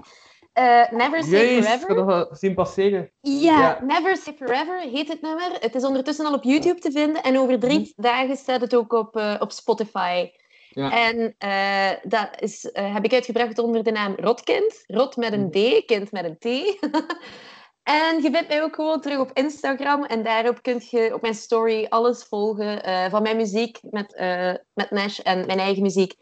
Eh, Never Say ik heb Forever. dat wel zien passeren. Ja, Ja. Never Say Forever heet het nummer. Het is ondertussen al op YouTube te vinden en over drie dagen staat het ook op, eh, op Spotify. Ja. En dat is, heb ik uitgebracht onder de naam Rotkind. Rot met een D, kind met een T. [laughs] en je vindt mij ook gewoon terug op Instagram. En daarop kun je op mijn story alles volgen van mijn muziek met, met Nash en mijn eigen muziek.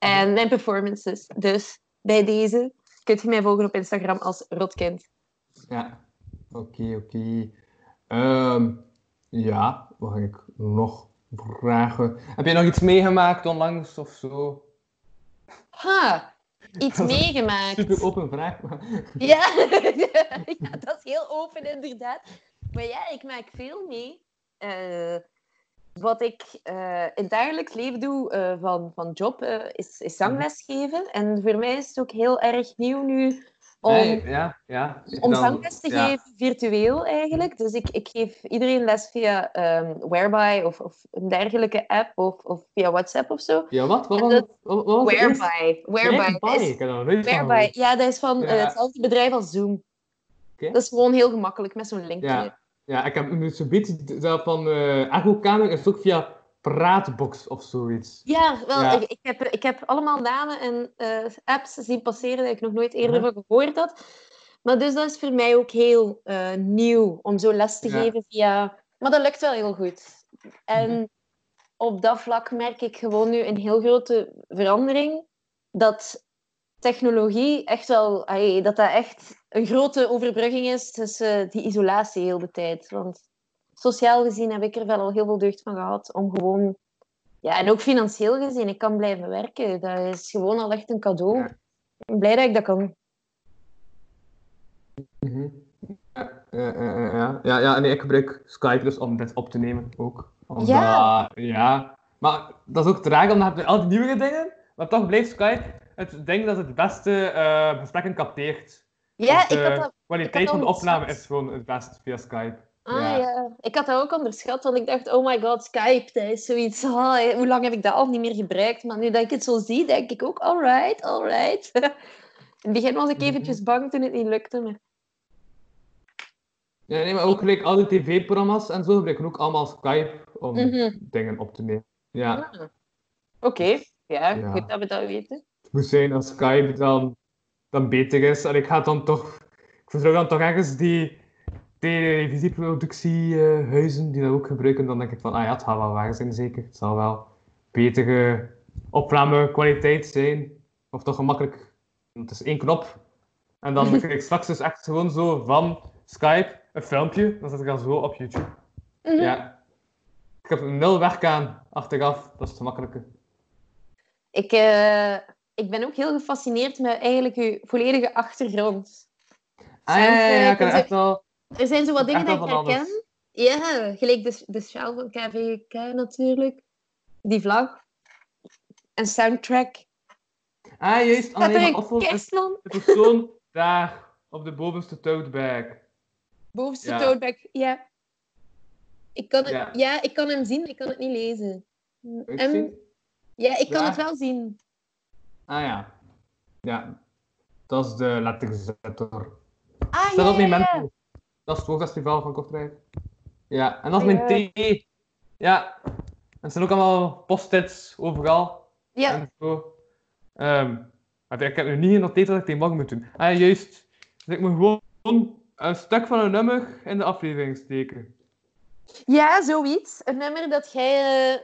En mijn performances. Dus bij deze kunt je mij volgen op Instagram als Rotkind. Ja, oké, oké. Ehm, ja, wat ga ik nog vragen? Heb je nog iets meegemaakt onlangs of zo? Ha, iets [laughs] meegemaakt. Super open vraag. maar- [laughs] Ja. [laughs] ja, dat is heel open inderdaad. Maar ja, ik maak veel mee. Eh, wat ik eh, in het dagelijks leven doe eh, van, van job eh, is, is zangles geven. En voor mij is het ook heel erg nieuw nu om, ja, ja. om Dan- zangles te ja. geven, virtueel eigenlijk. Dus ik, ik geef iedereen les via ehm Whereby of, of een dergelijke app of, of via WhatsApp of zo. Ja, wat? Wat dat-? Wat wat? Whereby. Whereby. is- er Whereby. Ja, dat is van hetzelfde bedrijf als Zoom. Dat is gewoon heel gemakkelijk met zo'n linkje. Ja. Ik heb nu zo'n beetje dat van eh Echo-kamer is ook via Praatbox of zoiets. Ja, wel, Ja. Ik, ik, heb, ik heb allemaal namen en eh, apps zien passeren dat ik nog nooit eerder Mhm. van gehoord had. Maar dus dat is voor mij ook heel eh, nieuw om zo les te Ja. geven via... Maar dat lukt wel heel goed. En Mhm. op dat vlak merk ik gewoon nu een heel grote verandering. Dat technologie echt wel... dat dat echt een grote overbrugging is tussen die isolatie heel de tijd. Want sociaal gezien heb ik er wel al heel veel deugd van gehad om gewoon ja, en ook financieel gezien, ik kan blijven werken. Dat is gewoon al echt een cadeau. Ja. Ik ben blij dat ik dat kan. Mhm. Ja, ja, ja, ja. ja, ja, nee, ik gebruik Skype dus om dit op te nemen ook. Omdat, Ja. ja. Maar dat is ook traag, heb je al die nieuwe dingen, maar toch blijft Skype het ding dat het beste eh gesprekken capteert. Ja, ik had dat... kwaliteit dat van de opname is gewoon het best via Skype. Ah, ja. ja. Ik had dat ook onderschat, want ik dacht, oh my god, Skype, dat is zoiets... ah, hoe lang heb ik dat al niet meer gebruikt? Maar nu dat ik het zo zie, denk ik ook, alright, alright. [laughs] In het begin was ik Mhm. eventjes bang toen het niet lukte, maar... Ja, nee, maar ook gelijk al die tv-programma's en zo gebruiken ook allemaal Skype om Mhm. dingen op te nemen. Ja, Ah. Oké, ja, Ja. goed dat we dat weten. Moet zijn als Skype dan, dan beter is. En ik ga dan toch, ik vertrouw dan toch ergens die televisieproductiehuizen die dat ook gebruiken. Dan denk ik van, ah ja, het gaat wel waar zijn zeker. Het zal wel betere opnamekwaliteit zijn. Of toch gemakkelijk, het is één knop. En dan [laughs] krijg ik straks dus echt gewoon zo van Skype een filmpje. Dan zet ik dan zo op YouTube. Mhm. Ja. Ik heb nul werk aan achteraf, dat is het makkelijke. Ik, eh, ik ben ook heel gefascineerd met eigenlijk uw volledige achtergrond. Ah ja, ja, ja, ik echt wel. Er zijn zo wat dingen dat wel ik herken. Ja, gelijk de, de sjaal van KVK natuurlijk. Die vlag. En soundtrack. Ah, juist. Er is kerstman de persoon daar op de bovenste tote bag. bovenste Ja. toadbag. Ja. Ik kan, het, Ja. ja. ik kan hem zien, ik kan het niet lezen. Ja, ik kan het wel zien. Ah ja. Ja. Dat is de letterzetter. Ah, Staat ja, op mijn ja, ja. mental. Dat is het hoogfestival van Kortrijk. Ja, en dat is Ja. mijn thee. Ja. En er zijn ook allemaal post-its overal. Ja, En zo. Ehm, maar ik heb nu niet genoteerd dat ik die mag moet doen. Ah, juist. Dus ik moet gewoon een stuk van een nummer in de aflevering steken. ja, zoiets. Een nummer dat jij... eh,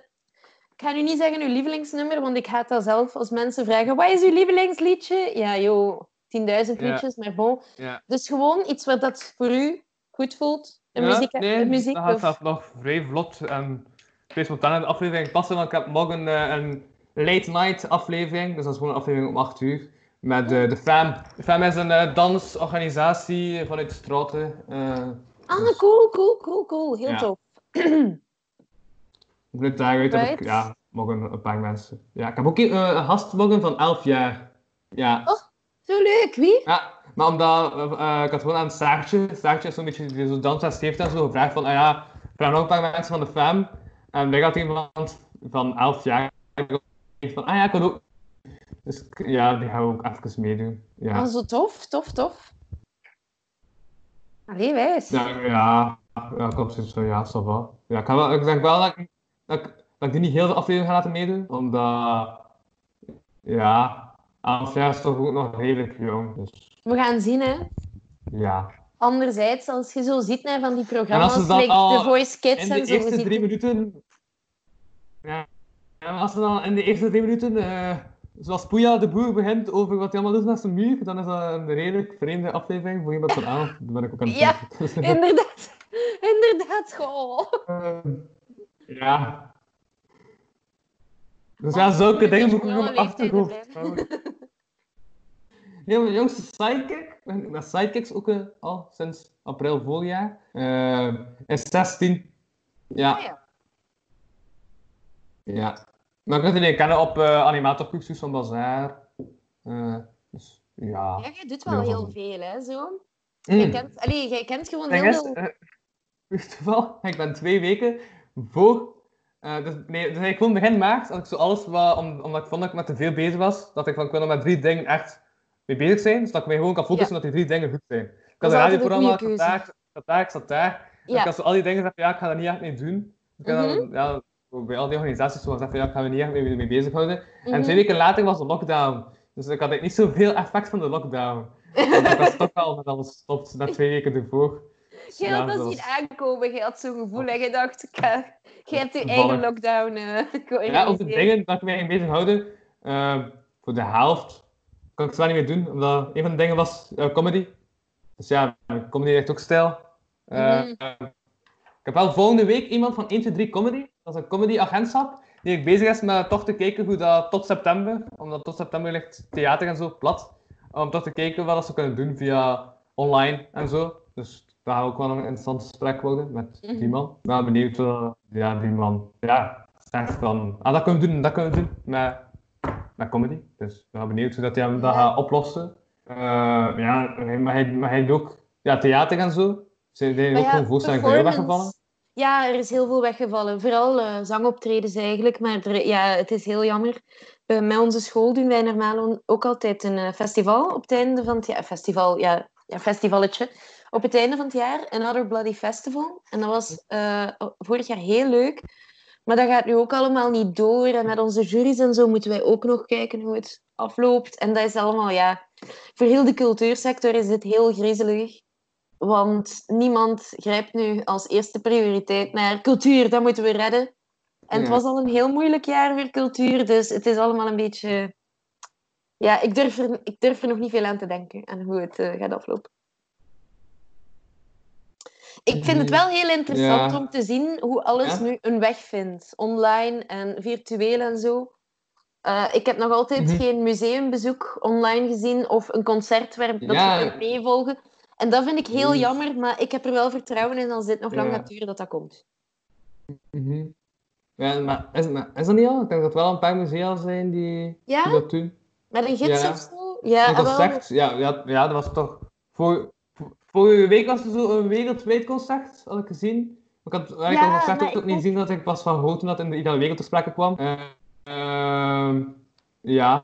Ik ga nu niet zeggen uw lievelingsnummer, want ik haat dat zelf als mensen vragen wat is uw lievelingsliedje? Ja, joh, 10.000 Ja. liedjes, maar bon. Ja. Dus gewoon iets wat dat voor u goed voelt. Een Ja, muziek, nee, een muziek dat gaat of... zelf nog vrij vlot en vrij spontaan in de aflevering passen, want ik heb morgen eh, een late night aflevering, dus dat is gewoon een aflevering om 8 uur, met eh, de FAM. De FAM is een eh, dansorganisatie vanuit Straten. eh Ah, cool, cool, cool, cool. Heel tof. [clears throat] vanuit daaruit heb ik Right. ja, morgen een paar mensen. Ja, ik heb ook eh, een gast morgen van 11 jaar. Ja. Oh. Zo leuk, wie? Ja, maar omdat eh, ik had gewoon aan Saartje, Saartje is zo'n beetje die zo dansles heeft en zo, gevraagd van, ah ja, vraag nog een paar mensen van de fam. En wij had iemand van 11 jaar van, ah ja, ik kan ook. Dus ja, die gaan we ook even meedoen. Ja, Oh, zo tof, tof, tof. Allee, wijs. ja, ja, ja zoiets van, ja, ça va. Ja, ik, wel, ik denk wel dat ik, dat, ik, dat ik die niet heel de aflevering ga laten meedoen, omdat, ja, 11 jaar is toch ook nog redelijk jong, dus We gaan zien, hè. ja. Anderzijds, als je zo ziet hè, van die En als programma's, ze dan like al The Voice Kids in de en zo, we eerste zien- drie minuten. Ja. En als we dan in de eerste drie minuten, eh, zoals Poeja de Boer begint over wat hij allemaal doet met zijn muur, dan is dat een redelijk vreemde aflevering voor iemand van aan. Dan ben ik ook aan het Ja. [laughs] Inderdaad. inderdaad. Goh. Ehm, ja. Dus ja, zulke dingen moet ik nog mijn achterhoofd houden. Ja, mijn jongste sidekick, mijn sidekicks ook eh, al sinds april vorig jaar, eh, is 16. Ja, Ah, ja. ja. Maar ik kan het niet kennen op uh, animatorcursus van Bazaar. Eh, dus ja. Ja, jij doet wel heel veel, hè, zo. Mm. Jij, kent, allee, jij kent gewoon heel veel... eh, [laughs] je wel, ik ben twee weken voor. eh, dus, nee, dus eigenlijk gewoon begin maart, had ik zo alles wat, om, omdat ik vond dat ik met te veel bezig was, dat ik van ik wil met drie dingen echt mee bezig zijn, dus dat ik mij gewoon kan focussen dat die drie dingen goed zijn. Ik Dat had een radioprogramma, ik zat daar, ik zat daar, ik zat daar. Ja. ik had zo al die dingen gezegd, ja, ik ga daar niet echt mee doen. Ik dan, ja, bij al die organisaties zo gezegd, van, ja, ik ga me niet echt mee, mee bezighouden. En Mhm. twee weken later was de lockdown. Dus ik had niet zoveel effect van de lockdown. [laughs] Want ik was toch al met alles gestopt, na twee weken ervoor. Je had dat was- aankomen, je had zo'n gevoel en je dacht, ik je hebt je eigen lockdown eh [laughs] Ja, of de dingen dat ik mij ging bezighouden, uh, voor de helft kan ik het wel niet meer doen, omdat een van de dingen was eh, comedy. Dus ja, comedy heeft ook stijl. Eh, Mhm. eh, ik heb wel volgende week iemand van 1, 2, 3 Comedy, dat is een comedy-agentschap, die bezig is met toch te kijken hoe dat tot september, omdat tot september ligt theater en zo plat, om toch te kijken wat ze kunnen doen via online en zo. Dus dat gaat ook wel een interessant gesprek worden met die Mhm. man. Ik ben benieuwd, eh, ja, die man, ja, zegt van, ah, dat kunnen we doen, dat kunnen we doen, met, met comedy. Dus ik ben benieuwd hoe dat hij hem dat Ja. gaat oplossen. Eh, ja, maar hij, maar hij doet ook ja, theater en zo. Deden Maar ook ja, van weggevallen. Ja, er is heel veel weggevallen. Vooral eh, zangoptredens eigenlijk. Maar er- ja, het is heel jammer. Bij met onze school doen wij normaal ook altijd een festival op het einde van het jaar. Festival, ja, ja, festivalletje. Op het einde van het jaar. Another Bloody Festival. En dat was eh, vorig jaar heel leuk. Maar dat gaat nu ook allemaal niet door. En met onze juries en zo moeten wij ook nog kijken hoe het afloopt. En dat is allemaal, ja... Voor heel de cultuursector is dit heel griezelig. Want niemand grijpt nu als eerste prioriteit naar cultuur, dat moeten we redden. En het was al een heel moeilijk jaar voor cultuur, dus het is allemaal een beetje... Ja, ik durf er, ik durf er nog niet veel aan te denken, aan hoe het eh, gaat aflopen. Ik vind het wel heel interessant Ja. om te zien hoe alles Ja? nu een weg vindt. Online en virtueel en zo. Eh, ik heb nog altijd Mhm. geen museumbezoek online gezien of een concert waar dat Ja. je kunt meevolgen. En dat vind ik heel Mm. jammer, maar ik heb er wel vertrouwen in als dit nog lang gaat duren dat dat komt. Mhm. Ja, maar is, maar is dat niet al? Ik denk dat er wel een paar musea zijn die, dat doen. Met een gids Ja. of zo? Ja, een ah, wel. ja, ja, dat was toch... Voor- vorige week was er zo een wereldwijd concert, had ik gezien. Ik had eigenlijk Ja, concert maar ook, ik niet gezien dat ik pas van toen dat in de Ideale Wereld ter sprake kwam. Ehm, ja,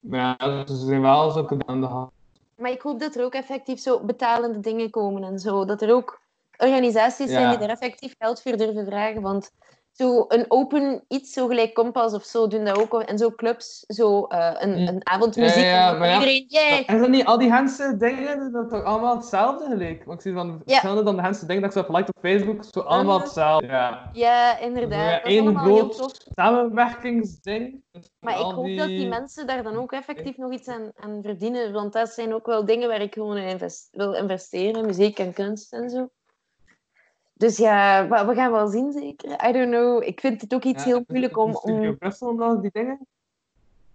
maar ja, dus er zijn wel dingen aan de hand. Maar ik hoop dat er ook effectief zo betalende dingen komen en zo. Dat er ook organisaties zijn die daar effectief geld voor durven vragen. Want zo een open iets, zo gelijk Kompas of zo, doen dat ook. En zo clubs, zo eh, een, een avondmuziek. Ja, ja, ja, en maar ja. iedereen, yeah! Is dat niet al die Hense dingen, dat toch allemaal hetzelfde gelijk? Want ik zie van verschillende dan de Hense dingen dat ik zo heb geliked op Facebook, zo allemaal hetzelfde. Ja. Ja, inderdaad. Dat is één allemaal heel groot samenwerkingsding. Dus Maar ik hoop dat die mensen daar dan ook effectief nog iets aan, aan verdienen. Want dat zijn ook wel dingen waar ik gewoon in invest- wil investeren. Muziek en kunst en zo. Dus ja, we gaan wel zien zeker. I don't know. Ik vind het ook iets Ja, heel moeilijk om... Studio om... Brussel dan die dingen.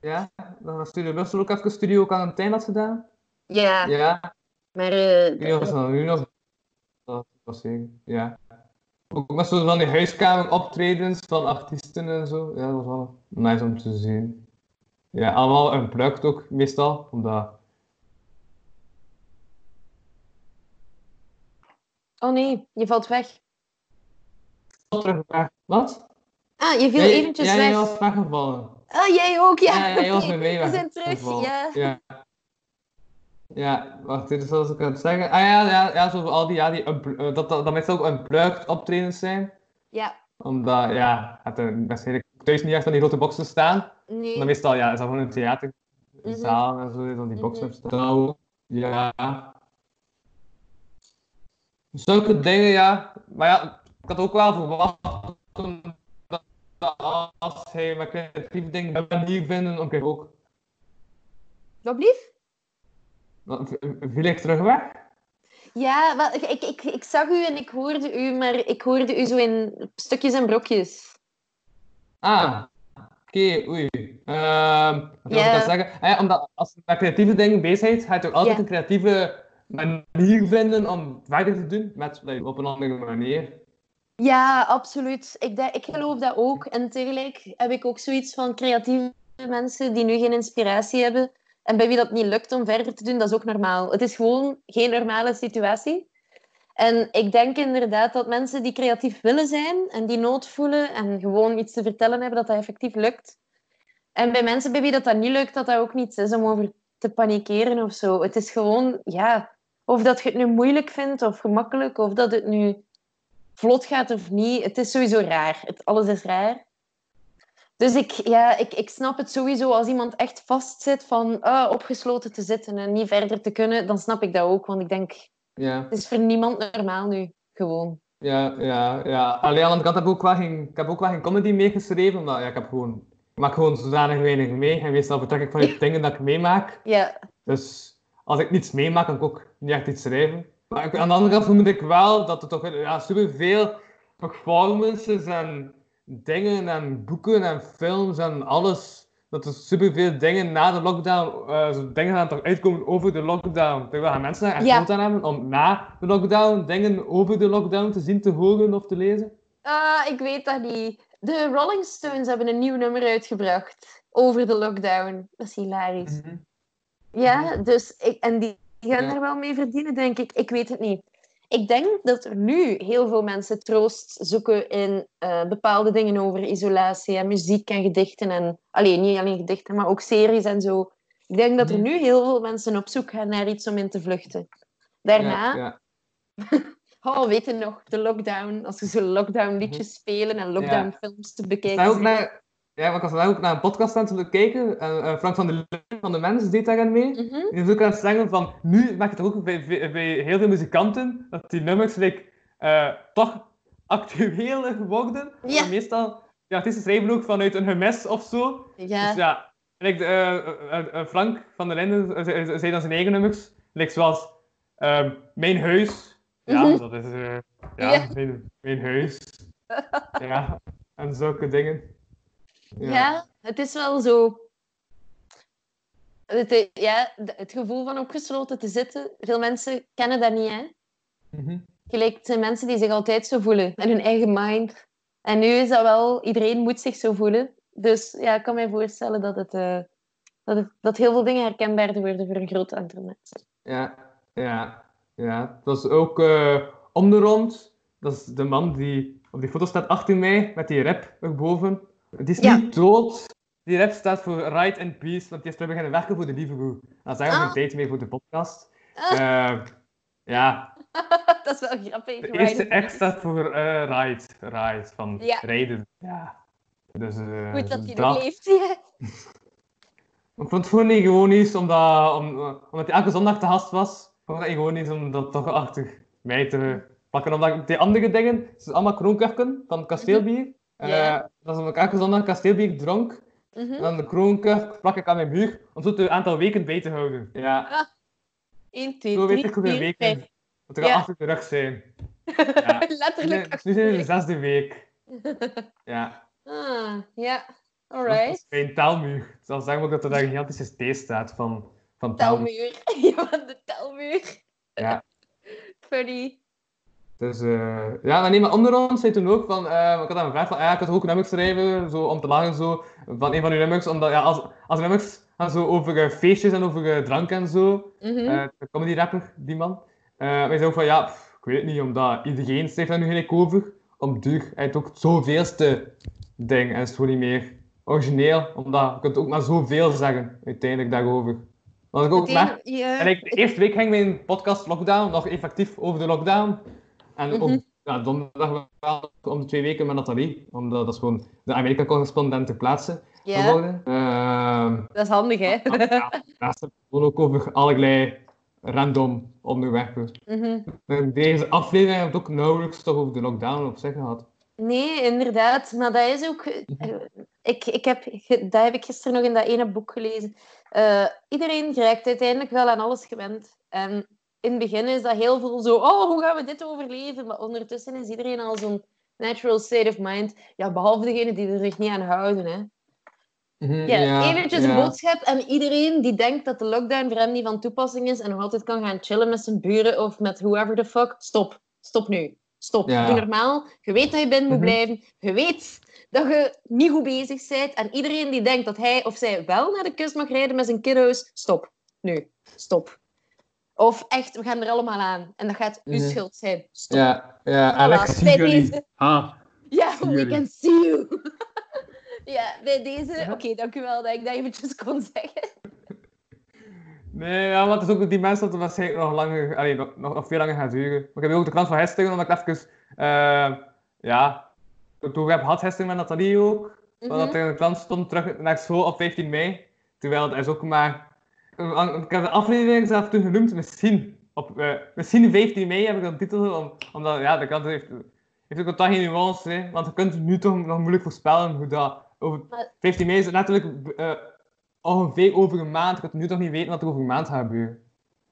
Ja, dan was Studio Brussel ook even Studio ook aan het eind had gedaan. Ja, Ja, maar... eh, of dat nu nog. Dat was zeker, ja. Ook met zo van die huiskamer optredens van artiesten en zo. Ja, dat was wel nice om te zien. Ja, allemaal een product ook meestal, omdat. Oh nee, je valt weg. Terug weg. Wat? Ah, je viel eventjes jij weg. was weggevallen. Ah, jij ook, ja. Ja, jij was [laughs] bij mij We zijn terug, ja. Ja. Ja, wacht, dit is zoals ik aan het zeggen. Ah ja, ja, ja zo al die, ja, die eh, dat, dat, dat meestal ook unplugged optredens zijn. Ja, Omdat, ja, het er waarschijnlijk thuis niet echt aan die grote boxen staan. nee. Maar meestal, ja, is dat gewoon een theaterzaal en zo, dan die boxen Mhm. staan. Ja. Zulke dingen, ja. Maar ja, ik had ook wel verwacht als hij met creatieve dingen een manier vinden, oké, ook. Wat? Dan v- Viel ik terug weg? Ja, wel, ik, ik, ik, zag u en ik hoorde u, maar ik hoorde u zo in stukjes en brokjes. Ah, oké, oei. Ehm wat wil ik Ja. dat zeggen? Eh, omdat als je met creatieve dingen bezig bent, ga je toch altijd een creatieve manier vinden om verder te doen, met, op een andere manier. Ja, absoluut. Ik, ik geloof dat ook. En tegelijk heb ik ook zoiets van creatieve mensen die nu geen inspiratie hebben en bij wie dat niet lukt om verder te doen, dat is ook normaal. Het is gewoon geen normale situatie. En ik denk inderdaad dat mensen die creatief willen zijn en die nood voelen en gewoon iets te vertellen hebben, dat dat effectief lukt. En bij mensen bij wie dat, dat niet lukt, dat dat ook niet is om over te panikeren of zo. Het is gewoon, ja, of dat je het nu moeilijk vindt of gemakkelijk, of dat het nu vlot gaat of niet. Het is sowieso raar. Het, alles is raar. Dus ik, ja, ik, ik snap het sowieso als iemand echt vastzit van ah, opgesloten te zitten en niet verder te kunnen, dan snap ik dat ook. Want ik denk, Ja. het is voor niemand normaal nu. Gewoon. Ja, ja, ja. Alleen aan de kant heb ik ook wel geen, ik heb ook wel geen comedy meegeschreven, omdat ja, ik heb gewoon, ik maak gewoon zodanig weinig mee. En meestal vertrek ik vanuit dingen dat ik meemaak. Ja, Dus als ik niets meemaak, kan ik ook niet echt iets schrijven. Maar ik- aan de andere kant vermoed ik wel dat er toch ja, superveel performances en dingen en boeken en films en alles. Dat er superveel dingen na de lockdown, zo dingen gaan toch uitkomen over de lockdown. Terwijl gaan mensen daar echt Ja. aan hebben om na de lockdown dingen over de lockdown te zien, te horen of te lezen. Ah, ik weet dat niet. De Rolling Stones hebben een nieuw nummer uitgebracht over de lockdown. Dat is hilarisch. Ja, dus ik, en die gaan Ja. er wel mee verdienen, denk ik. Ik weet het niet. Ik denk dat er nu heel veel mensen troost zoeken in eh, bepaalde dingen over isolatie en muziek en gedichten. En, alleen niet alleen gedichten, maar ook series en zo. Ik denk dat er Mhm. nu heel veel mensen op zoek gaan naar iets om in te vluchten. Daarna, Ja, ja. [laughs] oh, weet je nog, de lockdown. Als ze zo lockdown liedjes spelen en lockdown films te bekijken. ook naar, ja, maar ik was ook naar een podcast aan het kijken. En eh, Frank van der Linden van de Mens deed daarin mee. Mhm. Die is ook aan het zeggen van, nu merk je toch ook bij, bij, heel veel muzikanten, dat die nummers like, eh, toch actueler worden. Ja. En meestal, de artiesten schrijven ook vanuit een gemis of zo. Ja. Dus ja, eh, eh, eh, Frank van der Linden eh, zei- dan zijn eigen nummers, like, zoals ehm, Mijn Huis. Ja, Mhm. dat is, eh, ja, Ja. Mijn, mijn Huis. ja, en zulke dingen. Ja. het is wel zo. Het, i- ja, het gevoel van opgesloten te zitten. Veel mensen kennen dat niet, hè? Mhm. Gelijk, het zijn mensen die zich altijd zo voelen, in hun eigen mind. En nu is dat wel, iedereen moet zich zo voelen. Dus ja, ik kan mij voorstellen dat, het, eh, dat, het- dat heel veel dingen herkenbaar worden voor een groot aantal mensen. Ja, ja, ja. Het was ook eh om de rond. Dat is de man die op die foto staat achter mij, met die rap erboven. Die is Ja. niet dood. Die rap staat voor Right and Peace, want die is terug beginnen werken voor de Lieve Boe. Dan zijn we Ah. geen tijd meer voor de podcast. Ah. Eh, ja, [laughs] dat is wel grappig. de right? eerste echt staat voor eh Ride. Ride, van Ja. rijden. Ja. Dus, eh, Goed dat hij dat. nog leeft. Ja. [laughs] Ik vond het gewoon niet gewoon iets, omdat, om, omdat hij elke zondag te gast was. Ik vond het gewoon iets om dat toch achter mij te pakken. Omdat die andere dingen, het zijn allemaal kroonkurken van kasteelbier. Eh, Ja. dat is elke zondag kasteelbier dronk. Mhm. En dan de kroonkurk plak ik aan mijn muur, om zo het aantal weken bij te houden. Ja, 1, 2, zo weet 3, ik hoeveel 4, weken 5. dat er al Ja. achter de rug zijn. Ja. [laughs] Letterlijk. Dus nu zijn we de zesde week. [laughs] Ja, Ah, ja. dat is Alright. mijn taalmuur. Zelfs zeggen ook dat er daar een gigantische steen staat van, van taalmuur. Telmuur. [laughs] Ja, van de telmuur. Ja. Funny. Dus eh, ja, maar nee, maar onder ons zei toen ook van, eh, ik had aan gevraagd van, ah, ja, ik had ook nummers schrijven, zo om te lachen zo, van een van uw nummers, omdat ja, als, als nummers gaan zo over eh, feestjes en over drank en zo, de comedy rapper, die man, eh wij zeiden ook van, ja, pff, ik weet het niet, omdat iedereen schrijft daar nu gelijk over, om duur, hij heeft ook het zoveelste ding, en het is gewoon niet meer origineel, omdat je kunt ook maar zoveel zeggen, uiteindelijk, daarover. Want ik ook merk, een- en ik, de eerste week ging mijn podcast lockdown, nog effectief over de lockdown. En Mhm. op ja, donderdag wel om de twee weken met Nathalie, omdat dat is gewoon de Amerika-correspondent ter plaatse ja, geworden. Ehm dat is handig, hè? ja, gewoon ook over allerlei random onderwerpen. Mhm. En Deze aflevering het ook nauwelijks toch over de lockdown op zich gehad. Nee, inderdaad. Maar dat is ook... eh, Ik, ik heb, dat heb ik gisteren nog in dat ene boek gelezen. Eh, iedereen raakt uiteindelijk wel aan alles gewend. En in het begin is dat heel veel zo, oh, hoe gaan we dit overleven? Maar ondertussen is iedereen al zo'n natural state of mind. Ja, behalve degenen die er zich niet aan houden, hè. Mhm, Ja, eventjes een boodschap aan iedereen die denkt dat de lockdown voor hem niet van toepassing is en nog altijd kan gaan chillen met zijn buren of met whoever the fuck. Stop. Stop nu. Stop. Ja. Doe normaal. Je weet dat je binnen moet Mhm. blijven. Je weet dat je niet goed bezig bent. En iedereen die denkt dat hij of zij wel naar de kust mag rijden met zijn kiddo's, stop. Nu. Stop. Of echt, we gaan er allemaal aan. En dat gaat uw schuld zijn. Stop. Ja, ja, Voilà, Alex, zie bij jullie. deze- Ah. Ja, we jullie. can see you. [laughs] ja, bij deze... Ja. Oké, dank u wel dat ik dat eventjes kon zeggen. [laughs] Nee, ja, want het is ook die mensen dat het waarschijnlijk nog langer, allee, nog, nog, veel langer gaat duren. Maar ik heb ook de krant van gisteren, omdat ik even, eh, ja, toen we hebben gehad gisteren met Nathalie ook, dat er in de krant stond terug naar school op 15 mei. Terwijl het is ook maar, ik heb de aflevering zelf toen genoemd, misschien, op, eh, misschien 15 mei heb ik dat titel, om, omdat, ja, de krant heeft, heeft ook totaal geen nuance, hè, want je kunt nu toch nog moeilijk voorspellen hoe dat, over Maar- 15 mei is het natuurlijk eh, ongeveer over een maand. Je kunt nu toch niet weten wat er over een maand gaat gebeuren.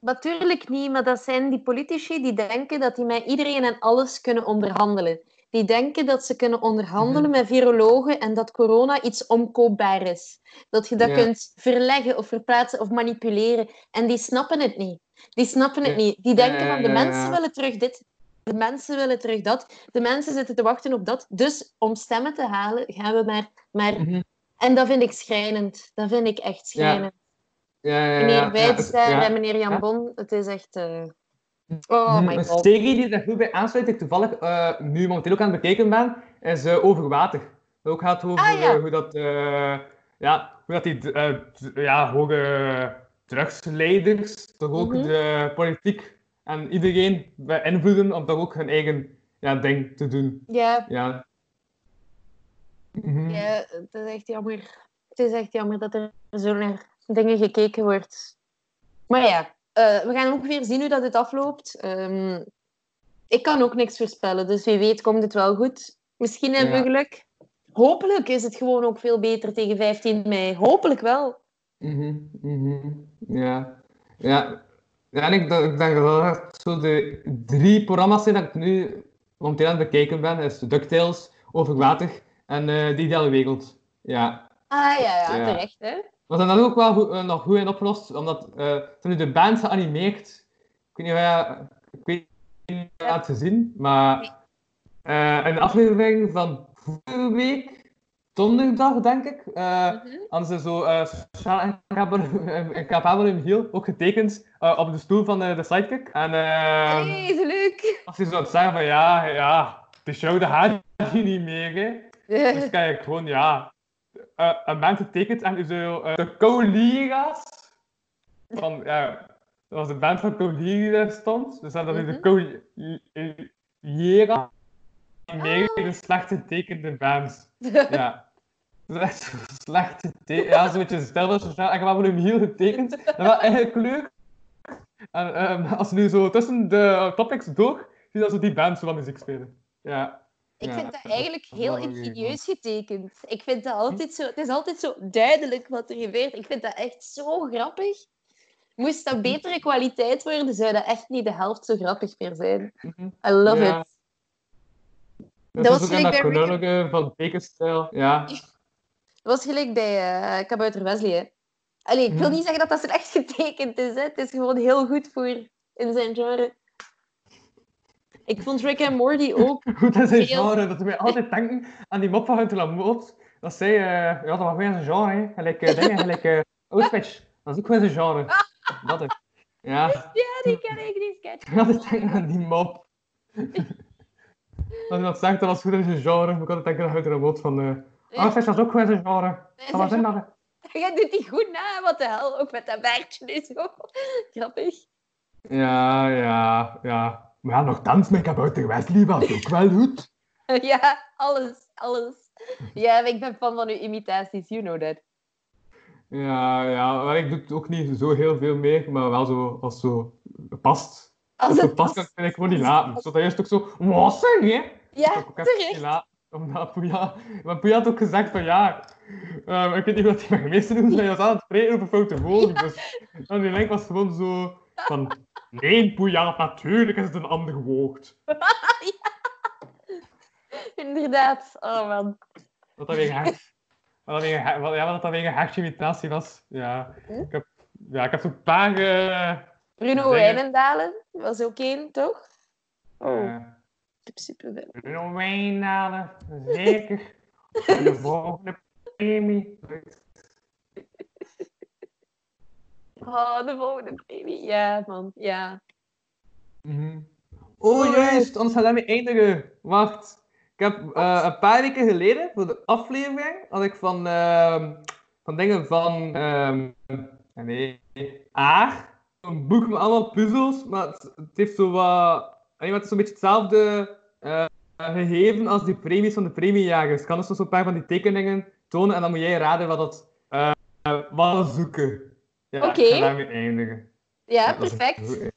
Natuurlijk niet, maar dat zijn die politici die denken dat die met iedereen en alles kunnen onderhandelen. Die denken dat ze kunnen onderhandelen met virologen en dat corona iets omkoopbaar is. Dat je dat Ja. kunt verleggen of verplaatsen of manipuleren. En die snappen het niet. Die snappen het niet. Die denken van de mensen willen terug dit, de mensen willen terug dat, de mensen zitten te wachten op dat. Dus om stemmen te halen gaan we maar... maar... Mhm. En dat vind ik schrijnend. Dat vind ik echt schrijnend. Ja, ja, ja, Meneer ja, ja. en meneer Jan Ja. Bon, het is echt... eh, Oh my Een god. serie die er goed bij aansluit, die ik toevallig eh, nu momenteel ook aan het bekijken ben, is eh, Over Water. Dat ook gaat over Ah, ja. eh, hoe dat, ja, hoe dat die ja, hoge drugsleiders, toch ook Mhm. de politiek en iedereen beïnvloeden om toch ook hun eigen ja, ding te doen. Ja, Ja. Mhm. ja, het is echt jammer. Het is echt jammer dat er zo naar dingen gekeken wordt. Maar ja, eh, we gaan ook weer zien hoe dat dit afloopt. Ehm, ik kan ook niks voorspellen, dus wie weet komt het wel goed. Misschien hebben we Ja. geluk. Hopelijk is het gewoon ook veel beter tegen 15 mei. Hopelijk wel. Mhm, mhm, Ja. Ja. Ja, en ik, denk- ik denk dat zo de drie programma's zijn dat ik nu momenteel aan het bekijken ben. is DuckTales, Over Water en eh De Ideale Wereld. Ja. Ah ja, ja, Ja. terecht hè. Zijn dat ook wel goed, eh, nog goed in opgelost, omdat eh ze hebben nu de band geanimeerd. Ik weet niet of je, ik weet niet of je hebt gezien, maar eh in de aflevering van vorige week, donderdag denk ik, eh, Mhm. hadden ze zo eh sociaal incapabel in heel ook getekend eh, op de stoel van de, de sidekick. En eh Hey, is leuk. als je zo aan het zeggen van ja, ja, de show dat gaat hier niet meer. Hè. [laughs] Dus kijk, gewoon ja, eh, een band getekend en zo eh, de collega's van ja, dat was de band van collega's stond. Dus dat is Mhm. de collega's die meer de slecht getekende bands. Ja. Dat is echt zo slecht getekend. Ja, zo'n beetje stel sociaal. Ik heb wel een heel getekend. Dat was eigenlijk leuk. En ehm, als nu zo tussen de topics door, zie je dat zo die bands zo wat muziek spelen. Ja. Ik vind dat eigenlijk heel ingenieus getekend. Ik vind dat altijd zo... Het is altijd zo duidelijk wat er gebeurt. Ik vind dat echt zo grappig. Moest dat betere kwaliteit worden, zou dat echt niet de helft zo grappig meer zijn. Mhm. I love Ja. it. Dat, was gelijk bij chronologe van tekenstijl. Ja. Dat was gelijk bij eh Kabouter Wesley. Hè. Allee, ik wil niet zeggen dat dat slecht getekend is. Hè. Het is gewoon heel goed voor in zijn genre. Ik vond Rick en Morty [laughs] ook. Goed in zijn Heel- genre. Dat we altijd denken aan die mop van Hunter Lamoot. Dat zij, eh ja, dat was in zijn genre. Hè. Gelijk uh, dingen, gelijk [laughs] uh. Dat is ook in zijn genre. Dat is. Ja. [laughs] Ja, die ken ik, die sketch. Ik had altijd denken aan die mop. Als je dat zegt, dat was goed in zijn genre. Ik altijd denken aan Hunter Lamoot van... eh Auschwitz was ook in zijn genre. Dat was in dat... Jij doet die goed na, wat de hel. Ook met dat baardje en zo. Grappig. Ja, ja, ja. Maar ja, nogthans, mijn kabouter Wesley was ook wel goed. [laughs] Ja, alles, alles. Ja, ik ben fan van uw imitaties, you know that. Ja, ja, maar ik doe het ook niet zo heel veel meer, maar wel zo als zo past. Als Als het past, kan ik gewoon niet laten. Zo dat eerst ook zo, wat zeg je? Ja, terecht. Omdat Poeja, maar Poeja had ook gezegd van ja, ehm, ik weet niet wat hij met gemeester doet, maar hij was aan het spreken over foute woorden. Dus dan die link was gewoon zo, Van, nee, Boejaard, natuurlijk is het een ander woord. [laughs] Inderdaad. Oh man. Wat dat weer een hart... Wat dat weer ja, wat dat weer een hartje-imitatie was. Ja, ik heb, ja, ik heb zo'n paar... eh, Bruno. Wijnendalen was ook één, toch? Oh, eh, ik heb superveel. Bruno Wijnalen, zeker. De volgende premie. Oh, de volgende premie. Ja, man. Ja. Mhm. Oh, juist, anders gaat dat mee eindigen. Wacht. Ik heb eh, een paar weken geleden, voor de aflevering, had ik van, ehm, van dingen van, ehm, nee, Aar, een boek met allemaal puzzels, maar het, het heeft zo wat, nee, maar het is zo'n beetje hetzelfde eh, gegeven als die premies van de premiejagers. Ik kan dus zo'n paar van die tekeningen tonen en dan moet jij raden wat dat, eh, wat we zoeken. Ja, Oké. ik ga daarmee eindigen. Ja, perfect.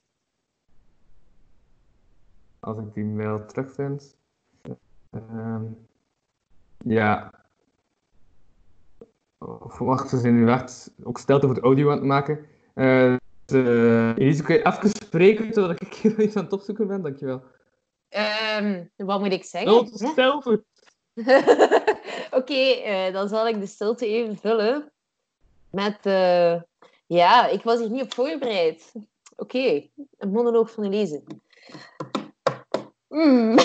Als ik die mail terugvind. Ehm ja. Wacht, we zijn nu echt ook stelte voor de audio aan het maken. Eh uh, Elise, kun je even spreken terwijl ik hier iets aan het opzoeken ben? Dankjewel. Ehm, wat moet ik zeggen? Stilte, stilte. [laughs] Oké, eh, dan zal ik de stilte even vullen. Met, ja, ik was hier niet op voorbereid. Oké, een monoloog van Elise. Mm.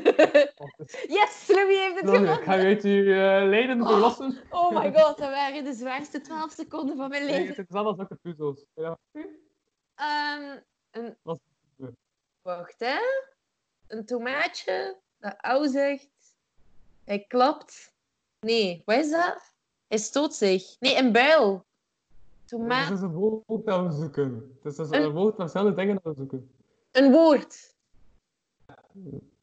[laughs] yes, Louis heeft het Sorry, ik gewonnen. ga je uit je eh, leden verlossen. Oh my god, dat waren de zwaarste 12 seconden van mijn Nee, leven. het is als ook de puzzels. Ja. Ehm, een... Wacht, hè. Een tomaatje dat au zegt. Hij klapt. Nee, wat is dat? Hij stoot zich. Nee, een buil. Het Tomaat. is een woord dat we zoeken. Het is dus Een- een woord van dezelfde dingen dat we zoeken. Een woord.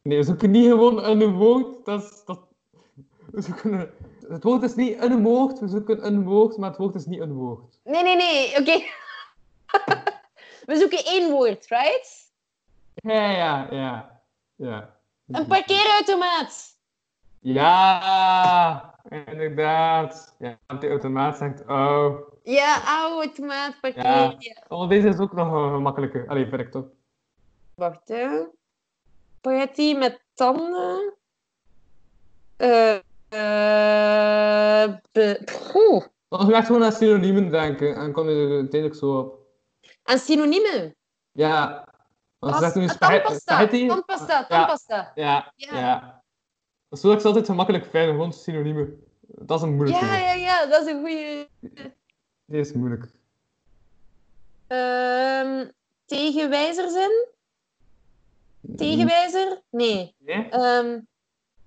Nee, we zoeken niet gewoon een woord. Dat is, dat... We zoeken een... Het woord is niet een woord, we zoeken een woord, maar het woord is niet een woord. Nee, nee, nee. Oké. [laughs] We zoeken één woord, right? Ja, ja, ja. ja. Een parkeerautomaat. Ja, inderdaad. Ja, want die automaat zegt, oh. Ja, oude automaat, parkeer. Ja. Oh, deze is ook nog een gemakkelijker. Allee, ik toch. Wacht, hè. Spaghetti met tanden. Eh... be- Oeh. Oh, je gaat gewoon aan synoniemen denken en kom je er uiteindelijk zo op. Aan synoniemen. Ja. Want ze zegt nu spaghetti. Tandpasta, spaghetti. tandpasta, Ja. tandpasta. Ja, Ja. ja. Zo is altijd gemakkelijk fijn, gewoon synoniemen. Dat is een moeilijke. Ja, ja, ja, dat is een goede. Die is moeilijk. Ehm tegenwijzerzin? Tegenwijzer? Nee. Nee? Ehm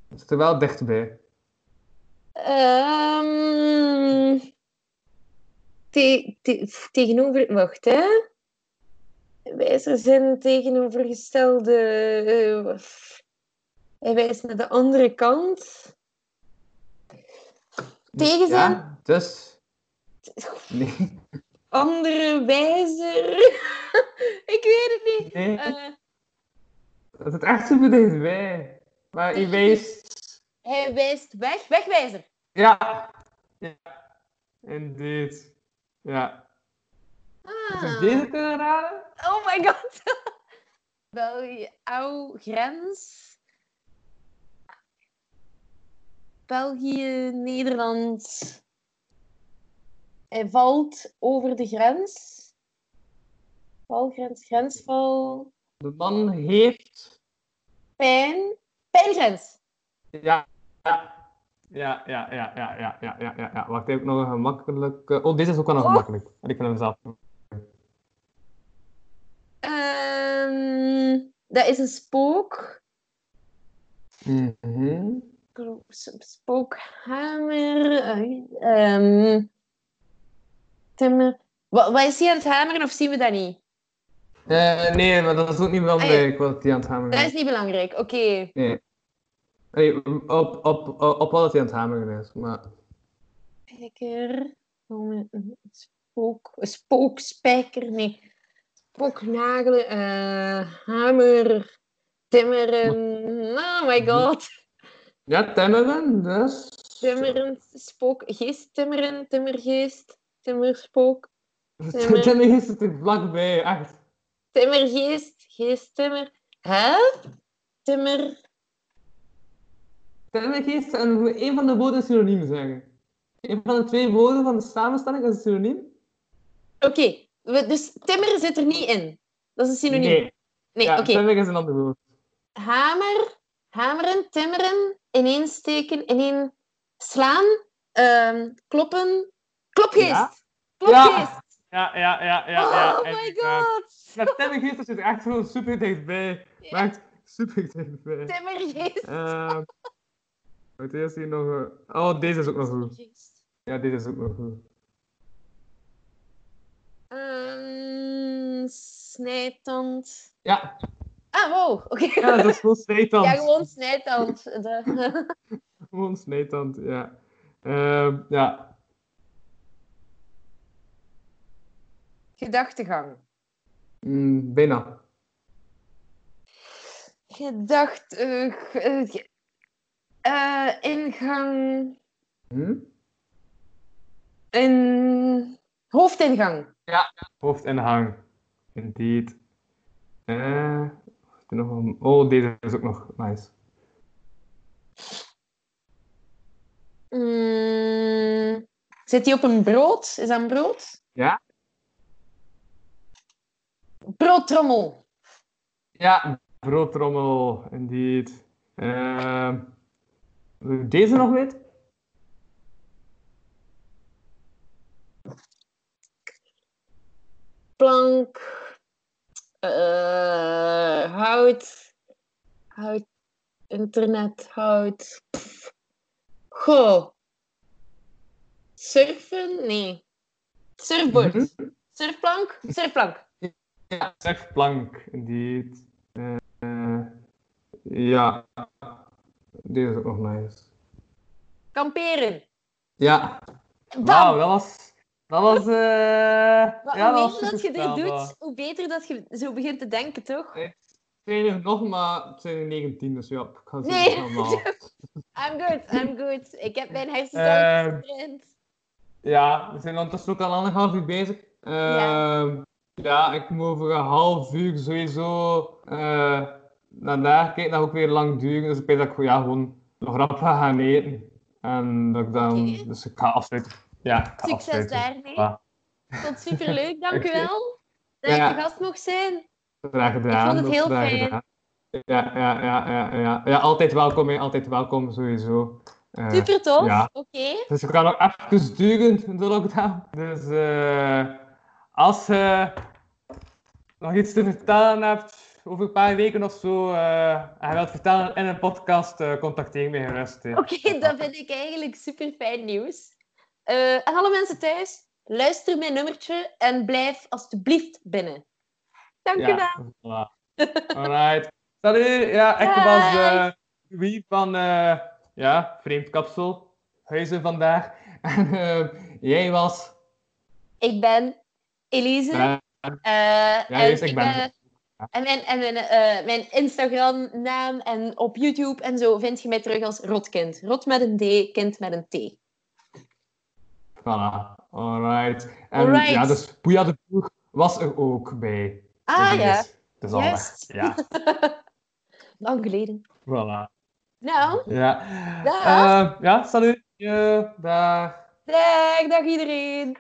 Het zit er wel dichtbij. ehm te, te- tegenover. Wacht, hè? Wijzerzin tegenovergestelde. eh, hij wijst naar de andere kant. Tegenzin? Ja, dus. Nee. [laughs] Andere wijzer. [laughs] Ik weet het niet. Nee. Eh, Het zit echt super dichtbij. Maar je wijst. hij wijst weg. Wegwijzer. Ja. Ja. Indeed. Ja. Ah. je deze kunnen raden? Oh my god. [laughs] België, oude grens. België, Nederland. Hij valt over de grens. Valgrens, grensval. De man heeft. Pijn. Pijngrens. Ja. Ja. Ja, ja, ja, ja, ja, ja, ja. Wacht, heb ik nog een gemakkelijke... Oh, deze is ook wel nog oh. gemakkelijk. En ik vind hem zelf. Um, dat is een spook. Mhm. Spookhamer. eh, ehm, timmer. Wat, wat is hij aan het hameren of zien we dat niet? Eh, nee, maar dat is ook niet belangrijk Ah, wat die aan het hameren Dat is. is niet belangrijk, oké. Nee. Nee, op, op, op, op wat hij aan het hameren is. Maar... Spijker. Een Spook. Spookspijker, nee. Spooknagelen. eh hamer. Timmeren. Oh my god. Ja, timmeren, dus... Timmeren. Spook. Geest. Timmeren. Timmergeest. Timmerspook. [laughs] Timmer. Timmergeest zit er vlakbij, echt. Timmergeest, geest, timmer. Hè? Timmer. Timmergeest en één van de woorden een synoniem zeggen. Een van de twee woorden van de samenstelling is een synoniem? Oké, dus timmer zit er niet in. Dat is een synoniem. Nee. Nee, ja, oké. Timmer is een ander woord. Hamer, hameren, timmeren, ineensteken, ineen slaan, ehm, kloppen. Klopgeest! Ja. Klopgeest! Ja, ja, ja, ja. ja, oh my inderdaad. god! Met Timmergeest zit er echt gewoon super dichtbij. Ja. Echt super dichtbij. Timmergeest! Ehm wat is hier nog? eh, Oh, deze is ook nog goed. Ja, deze is ook nog goed. Ehm, snijtand. Ja, Ah, wow, oké. ja dat is gewoon [laughs] snijtand. Ja, gewoon snijtand. De- [laughs] Gewoon snijtand, ja. Ehm, ja. Gedachtegang. Mm, bijna. Gedacht... eh, ge- eh, ge- eh, ingang... Hm? In... Hoofdingang. Hoofdinhang. Indeed. Eh, nog een... Oh, deze is ook nog nice. Mm, zit die op een brood? Is dat een brood? Ja? Broodtrommel. Ja, broodtrommel, indeed. Je deze nog weten? Plank. Eh, hout. Hout. Internet. Hout. Pff. Goh. Surfen? Nee. Surfboard. Mhm. Surfplank? Surfplank. Ja, surfplank. Eh, eh, ja, deze is ook nog nice. Kamperen. Ja, wauw, dat was... Dat was... eh Maar ja, hoe dat was meer dat je dit doet, hoe beter dat je zo begint te denken, toch? Het zijn er nog maar... Het zijn er 19, dus ja, ik ga ze Nee. [laughs] I'm good, I'm good. Ik heb mijn hersens al getraind. Ja, we zijn ondertussen ook al anderhalf uur bezig. Ja. Ehm, ja, ik moet over een half uur sowieso eh naar daar kijken. Dat gaat ook weer lang duren. Dus ik denk dat ik ja, gewoon nog rap ga gaan eten. En dat ik dan... Dus ik ga afsluiten. Ja, Succes afsluiten. daarmee. Ja. Tot superleuk, dank u wel. Dat ik Ja. de gast mocht zijn. Graag gedaan. Ik vond het heel fijn. Ja, ja, ja, ja, ja. Ja, altijd welkom, hè. altijd welkom, sowieso. Eh, Super tof. ja. Oké. Dus we gaan nog even duren, de lockdown. Dus eh, als je nog iets te vertellen hebt, over een paar weken of zo, eh, en je wilt vertellen in een podcast, contacteer mij gerust. Oké, [laughs] dat vind ik eigenlijk super fijn nieuws. Eh, en alle mensen thuis, luister mijn nummertje en blijf alstublieft binnen. Dank u wel. Ja, voilà. Alright. Salut, ja, ik was eh wie van eh, ja, Vreemd Kapsel, Huizen vandaag. [laughs] En eh, jij was... Ik ben Elise. eh, Eh, en juist, ik ik ben- ben... En mijn, en mijn, eh, mijn Instagram-naam en op YouTube en zo vind je mij terug als Rotkind. Rot met een D, kind met een T. Voilà, alright. En Alright. ja, dus Boeja de Boer was er ook bij. Ah Dus ja, Het is, al. Ja, [laughs] lang geleden. voilà. Nou, Ja, Dag. Eh, ja salut. Ja, dag. dag, dag iedereen.